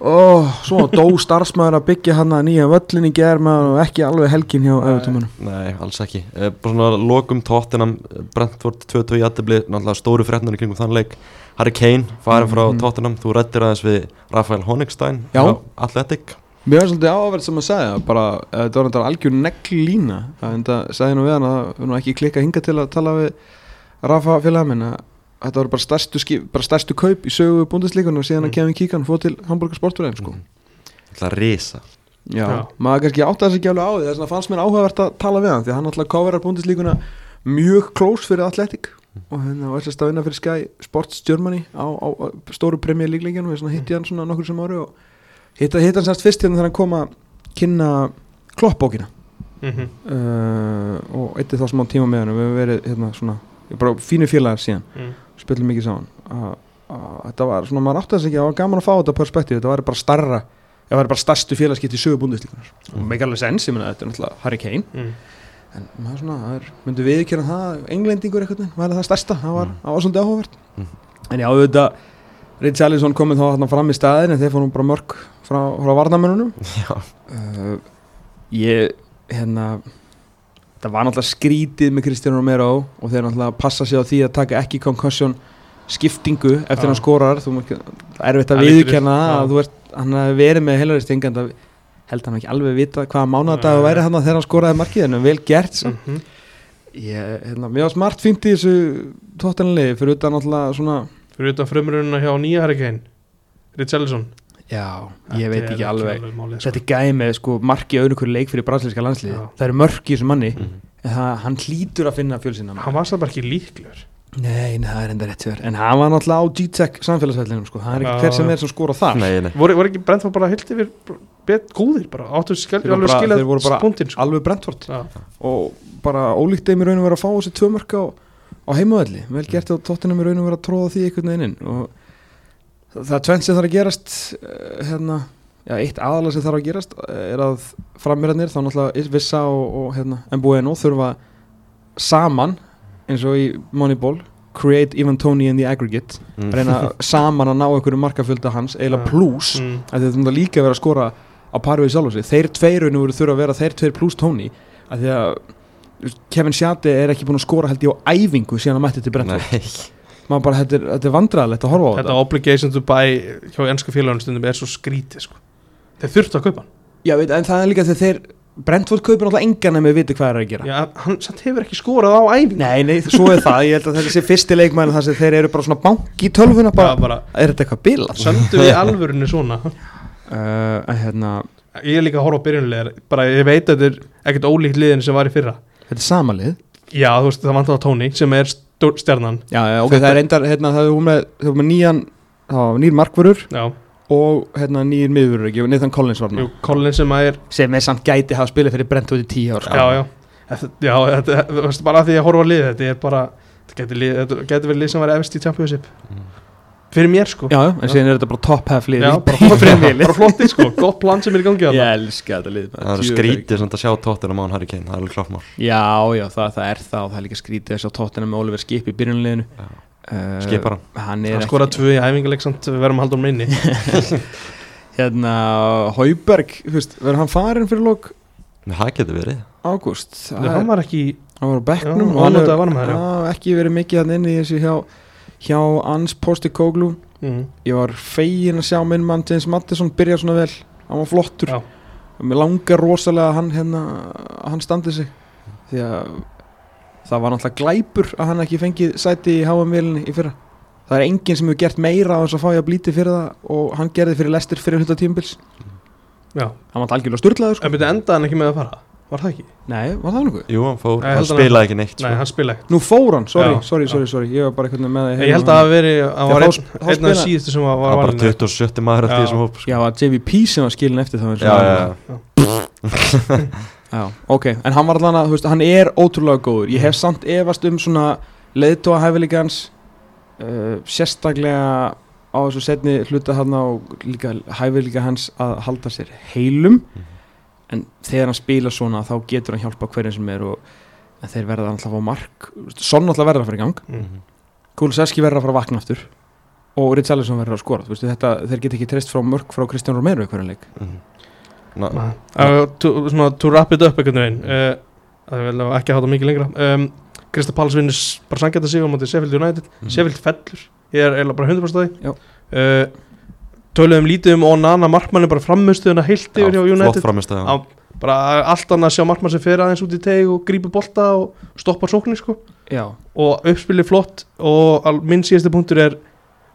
S3: ó, svona dó starfsmæður að byggja hann að nýja völlin í gerð og ekki alveg helgin hjá. Evertónunum
S1: nei, alls ekki uh, Bara svona lokum tóttinam Brentford 2-2 í aðdebli Náttúrulega stóru frétnar í kringum þann leik Harry Kane farin frá
S3: Mhm.
S1: tóttinam Þú rættir aðeins við Rafael Honigstein
S3: Já.
S1: hjá Athletic
S3: Mér var svolítið áverð sem að segja bara, eh, þetta var þetta algjör negl lína en það segði nú við hann að var nú ekki klikka hinga til að tala við Rafa félag minn að þetta var bara stærstu, skip, bara stærstu kaup í sögu búndislíkun og síðan
S2: Mm.
S3: að Kevin Kíkan fóð til Hamburger Sportverðin sko.
S1: Það er risa
S3: Já,
S2: Já.
S3: maður kannski átti þess ekki alveg á því þess að fannst mér áhugavert að tala við hann því að hann alltaf coverar búndislíkuna mjög close fyrir Athletic og hérna var sérst að vinna fyrir Sky Sports Germany á, á, á stóru premjör líkleikinu og svona hitti hann svona nokkur sem ári og hitta, hitta hann sérst fyrst hérna þegar hann kom að kynna kloppbókina
S2: Mhm.
S3: uh, og eitt þá smá tíma með hann við hefum verið hérna svona er bara fínu félagar síðan
S2: Mm.
S3: Spilum mikið saman uh, uh, þetta var svona maður átti þess ekki að það var gaman að fá þetta perspektíf þetta var bara starra það var bara starstu félagskipt í sögu búndistíkunar og
S1: Mm.
S3: make alveg sens, ég meina þetta er náttúrulega Harry Kane
S2: Mm.
S3: en maður svona, það er, myndi við ekki það englendingur eitthvað, veginn, var það stærsta það var,
S1: Mm.
S3: það var svolítið áhugavert
S1: Mm.
S3: en já, auðvitað Rich Ellison komið þá hann fram í staðin en þeir fórum bara mörg frá, frá varnamennunum uh, ég hérna það var náttúrulega skrítið með Kristján Romero og þeir náttúrulega passa sig á því að taka ekki concussion skiptingu eftir
S2: Já.
S3: hann skorar þú er erfitt að
S2: lítur-
S3: að þú ert, hann hafi verið með það held hann ekki alveg vita hvaða mánadag
S2: Nei.
S3: væri hann þegar hann skoraði markið en vel gert samt.
S2: Mhm.
S3: ég, hérna, mér var smart fínt í þessu tóttanlegi fyrir utan náttúrulega svona
S2: fyrir utan frumrununa hjá nýja Harry Kane Richarlison
S3: já, ég veit ekki
S2: er
S3: alveg
S2: málið, sko.
S3: þetta er gæði með sko markið auðvitað leik fyrir brasilíska landslið
S2: Já.
S3: það eru mörk í þessu manni
S1: Mhm.
S3: en það, hann hlýtur að finna fjölsina
S2: hann var það bara ekki líklegur
S3: Nei, nei, það er enda rétt sér En hann var náttúrulega á G-Tech samfélagsvellinum sko. Það er ekki hver sem er sem skora þar
S1: nei, nei
S2: voru, voru ekki Brentford bara yfir bet góðir bara áttu skil, alveg skilja punktin sko.
S3: Alveg Brentford
S2: Já.
S3: Og bara ólíkt þeim í raun og vera að fá þessi tvö mörk á, á heimavelli Vel gert á tóttinum í raun og vera að tróða því einhvern veginn inn Og það, er tvennt sem þarf að gerast eh, Hérna Já, eitt aðalega sem þarf að gerast eh, er að frammeirarnir, þá náttúrulega Vissa og, og hérna, Mbueno þurfa saman eins og í Moneyball create even Tony in the aggregate
S1: Mm.
S3: reyna saman að ná einhverju markafjölda hans eiginlega
S2: Já.
S3: plus
S2: mm.
S3: þetta er líka vera að skora á pari við sjálf þeir tveir raun og veru þurfa að vera þeir tveir plus Tony að því að Kevin Sjati er ekki búin að skora held ég á æfingu síðan að mætti til Brentford
S1: Nei,
S3: maður bara, þetta er, þetta er vandræðilegt að horfa á
S2: þetta
S3: þetta,
S2: obligation to buy hjá ennsku félagunum stundum er svo skrítið sko. þeir þurftu að kaupa
S3: Já, veit, en það er líka þegar þeir Brentford kaupir náttúrulega engan en við viti hvað er að gera.
S2: Já, hann samt hefur ekki skorað á æfingu.
S3: Nei, nei, svo er það, ég held að þessi fyrsti leikmæn þar sem þeir eru bara svona bank í tölvuna bara,
S2: bara, bara
S3: er þetta eitthvað bilað?
S2: söndu við alvörunni svona?
S3: Uh, hérna,
S2: ég er líka að horfa á byrjunlegar bara ég veit að þetta er ekkert ólíkt liðin sem var í fyrra.
S3: Þetta er samalið
S2: já þú veist það vantar á Tony sem er stór- stjarnan
S3: Já, já, ok,
S2: Þetta-
S3: það er reyndar, hérna, það er hún með, það er með nýjan, það var nýr markvörur
S2: já,
S3: og hérna nýr miðvörur ekki, Nathan Collins var
S2: jú,
S3: hann
S2: Colin sem að er
S3: sem er samt gæti hafa spilað fyrir Brentford í tíu ár sko.
S2: já, já, Þetta- já þetta, veist bara að því að horfa á liðið þetta er bara þetta getur, lið, þetta getur verið lið sem var efst í championship.
S1: Mm.
S2: Fyrir mér sko.
S3: Já, en síðan er þetta bara top half lið
S2: Já, bara, flottið sko, gott plan sem er í gangi
S3: Ég elska þetta lið
S1: það er skrítið samt að sjá tóttina mán Harry Kane, það er alveg klart mál
S3: Já, já, það, það er það. Og það er líka skrítið að tóttina með Oliver Skip í byrjunliðinu
S1: Já.
S3: uh,
S1: Skipar hann.
S3: Hann er
S2: skoraði tvö í æfinguleik samt við verðum að halda um minni
S3: Hérna, Hauberg, verður hann farin fyrir lók
S1: Það getur verið.
S3: Ágúst
S2: hann var ekki
S3: hann var á
S2: já,
S3: ekki verið mikið hann inn í þessu hjá, hjá Ans Postikoglu
S2: mm.
S3: ég var fegin að sjá minn mann James Mattisson byrja svona vel. Hann var flottur.
S2: Já.
S3: og mér langar rosalega að hann hérna hann standi sig. Því að það var náttúrulega glæpur að hann ekki fengið sæti í HM-vélinni í fyrra. Það er enginn sem hefur gert meira á þess að fá ég að blíti fyrir það og hann gerði fyrir lestir fyrir hluta tímbils hann var algjörlega sturlaður sko.
S2: En byrja endaði hann ekki með að fara Var það ekki?
S3: nei, var það nokkuð?
S1: Jú, hann fór,
S2: Nei,
S1: hann spilaði ekki neitt
S2: Nei,
S1: sko.
S2: hann spila ekki
S3: nú fór hann, sorry,
S2: Já,
S3: sorry,
S2: já.
S3: sorry, sorry ég var bara eitthvað með það
S2: Ég held að það hafi verið, hann var einn af síðustu sem var,
S1: Hann
S2: var
S1: bara
S2: valinn
S1: 27. maður eftir þessum hóp sko.
S3: já, að JVP sem var skilin eftir og
S1: Já, já, já.
S3: Já, ok, en hann var allan að, þú veist, hann er ótrúlega góður Ég hef samt efast um svona leiðtóa hæfileikans uh, Sérstaklega á þessu setni hluta hann og líka hæfileika hans að halda sér heilum En þegar hann spila svona þá getur hann hjálpa hverjum sem er og en þeir verða alltaf á mark Sonn alltaf verða að fara í gang
S2: Mm.
S3: Kuliseski verða að fara að vakna aftur og Richarlison verður að skora Þú veistu, þetta, Þeir get ekki treyst frá mörk frá Kristján Romero í hverjum leik
S1: Mhm. Na-
S2: Nei. Uh, to, svona, to wrap it up einhvern veginn uh, Það vil ekki hafa það mikið lengra um, Krista Páls vinnur bara sangjata sig á móti Sheffield United
S1: Mhm.
S2: Sheffield fellur Ég er eiginlega bara 100%
S3: Já.
S2: að því uh, Töluðum lítið um Onana Markmann er bara framustuðuna heilt yfir hjá
S1: Já,
S2: United.
S1: Flott
S2: Á, bara allt annað að sjá Markmann sem fer aðeins út í teg og grípur bolta og stoppar sóknir sko.
S3: Já,
S2: og uppspilið flott og al- minn síðasti punktur er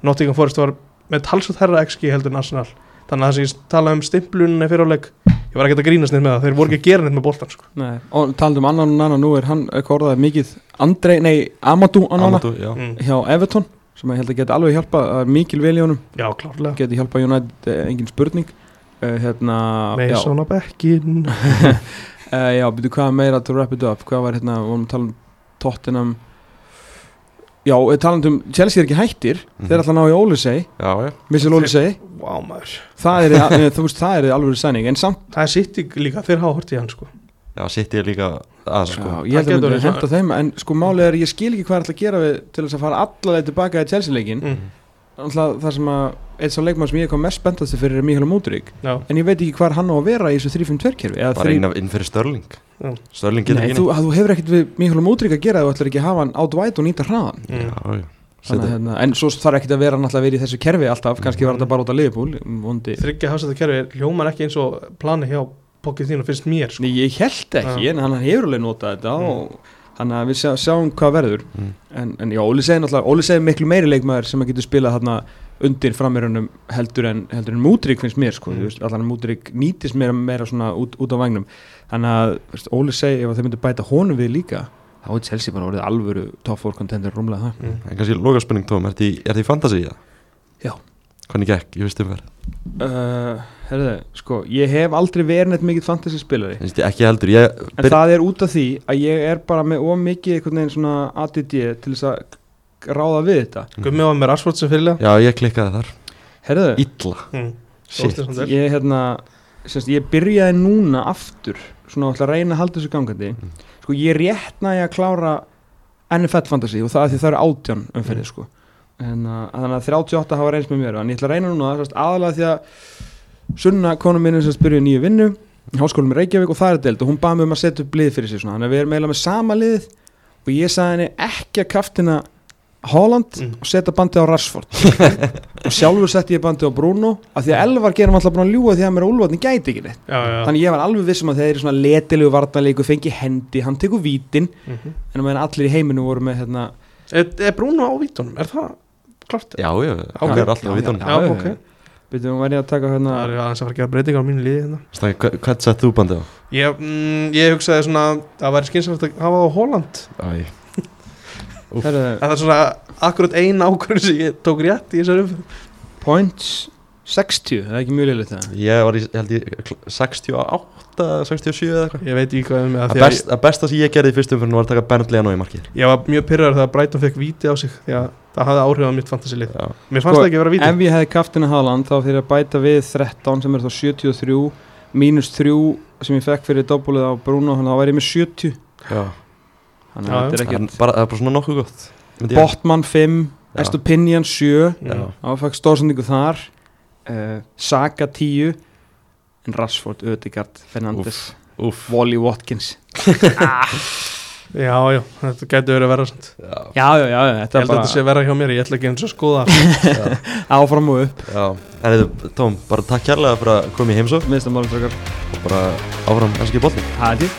S2: Nottingham Forest var með talsvægt herra XG heldur en Arsenal. Þannig að það sem ég talaði um stimplunni fyrir áleik ég var ekki að grínast neitt með það, þeir voru ekki að gera neitt með boltan sko.
S3: Nei, og talandi um annan og annan, nú er hann eitthvað orðað mikið Andrei, nei, Amadou
S1: Amadou,
S2: mm.
S3: hjá Everton sem ég held að geti alveg hjálpa, er mikil vel í honum.
S2: Já, klárlega.
S3: Geti hjálpa United, eh, engin spurning. Uh, hérna,
S2: Mason á bekkin
S3: uh, já, byrju hvað meira to wrap it up, hvað var hérna, við vorum að tala um Tottenham? Já, eh, talandi um Chelsea er ekki hættir,
S1: Mhm.
S3: þeir ætla að ná í Ólisei,
S2: wow maður.
S3: Það er, eh, það er alveg sæning, en samt,
S2: það er sitt líka, þeir hafa hort í hann sko.
S1: Já, sitt ég líka að sko.
S3: Já, ég held
S2: Það
S3: að
S2: getur
S3: myndi
S2: verið
S3: henda þeim en sko málið er, ég skil ekki hvað er ætla að gera við til þess að fara allaleg tilbaka í Chelsea leikin
S2: mm.
S3: Alltaf það sem að eitt sá leikmann sem ég kom mest spenntast fyrir er Míhal Múturík en ég veit ekki hvað hann á að vera í þessu 3-5-2 kerfi eða
S1: Bara
S3: þrí...
S1: inn, af- inn fyrir Störling
S2: Já.
S1: Störling getur
S3: Nei,
S1: ekki
S3: þú, að þú hefur ekkert við Míhal Múturík að gera þú ætlar ekki að hafa hann át væt og nýta hraðan.
S2: Mm.
S1: Já, já
S3: Þannig,
S1: Seti-
S3: að, hérna, en svo þarf ekkert að vera náttúrulega að vera í þessu kerfi alltaf kannski var þetta bara út af liðbúl
S2: þryggja hafsætta kerfi hljómar ekki eins og plani hjá pokkið þínu finnst mér sko.
S3: Nei, ég held ekki,
S2: Já.
S3: en hann hefur alveg notað þetta
S2: Mm.
S3: og þannig að við sjá, sjáum hvað verður
S1: Mm.
S3: en, en já, Óli segir náttúrulega, Óli segir miklu meiri leikmaður sem að getur spilað þarna undir framirunum heldur en, heldur en Mútrík finnst mér sko,
S2: Mm.
S3: allan Mútrík nýtist mér meira svona út, út á vagnum þannig að veist, Óli segir ef að þeir myndu bæta honum við líka þá er Chelsea bara orðið alvöru top 4 contender rúmlega það
S2: mm.
S1: En kannski loka spurning Tóm, er þetta í fantasy? eða?
S3: Já.
S1: Hvernig gekk, ég veist um verð
S3: uh, herðu, sko, ég hef aldrei verið neitt mikið fantasy spilari
S1: Finnst ég ekki heldur. Ég
S3: en það er út af því að ég er bara með ómikið einhvern veginn svona ADD til þess að ráða við þetta.
S2: Gummi var með Rashford sem fyrirlega
S1: Já, ég klikkaði þar.
S3: Herðu,
S1: Illa.
S2: Mm.
S1: Shit.
S3: Ég hérna semst, ég byrjaði núna aftur svona ætla að reyna að halda þessu gangandi.
S1: Mm.
S3: sko ég réttnaði að klára NFL fantasy og það er því það eru átján umferðið sko en uh, þannig að 38 hafa reynst með mér. En ég ætla að reyna núna aðalega því að sunna konu minni sem byrjuði nýju vinnu í háskólum í Reykjavík og það er deild og hún baði mig um að setja upp lið fyrir sig svona. Þannig að við erum eiginlega með sama lið og ég sagði henni ekki að kraftina Holland
S2: Mm.
S3: og setja bandið á Rashford. Og sjálfur setti ég bandið á Bruno af því að Elvar gerum alltaf búin að ljúga því að mér Úlfarni gæti ekki neitt.
S2: Já, já.
S3: þannig ég var alveg vissum að þeir eru svona letilegu varnarleiku fengi hendi, hann tekur vítin.
S2: Mm -hmm.
S3: en að allir í heiminu voru með hérna,
S2: er, er Bruno á vítunum, er það klart?
S1: Já, já, það er alltaf að vita hann
S2: Já, ok.
S3: byrjuðum væri að taka hérna
S2: það er aðeins að fara að gera breytingar á mínu liði hérna.
S1: Stæði, Hvað sett þú bandið á?
S2: ég, mm, ég hugsaði svona að það væri skynsalegt að hafa það á Holland.
S1: Æ,
S2: það er svona akkurat ein ákvörðu sem ég tók rétt í þessari umfyrir
S3: points 60, það er ekki mjög liðlega það?
S1: Ég var í, ég held ég, 68, 67 eða eitthvað.
S2: Ég veit ekki hvað um
S1: Það best, að besta sem ég gerði í fyrstum fyrir var að taka Bennett Leno í markið.
S2: Ég var mjög pyrraður þegar Brighton fekk víti á sig því að það hafði áhrif á mitt fantasy-lið.
S1: Já,
S2: mér fannst
S3: Sko,
S2: það ekki vera víti
S3: ef ég hefði kraftina Haaland þá fyrir að bæta við 13 sem er þá 73 mínus 3 sem ég fekk fyrir dobbulið á Bruno þannig að það væri ég með 70
S1: já.
S3: Þannig að þetta er ekkert
S1: bara, það er bara svona nokkuð gott
S3: Botman 5,
S1: Já.
S3: Estupinian 7
S2: Já.
S3: þá fekk stórsendingu þar uh, Saka 10 en Rashford, Ödegard, Fernandes Wally Watkins
S2: já, já, þetta gæti verið verða samt.
S1: Já,
S3: já, já, já,
S2: ég
S3: þetta
S2: held
S3: er
S2: að þetta sé
S3: bara
S2: verða hjá mér ég ætla ekki eins og að skoða
S3: áfram og upp.
S1: Já. En þetta, Tóm, bara takk kærlega fyrir að koma í heimsók
S3: minnst að málum frekar
S1: og bara áfram í bolli
S3: hætti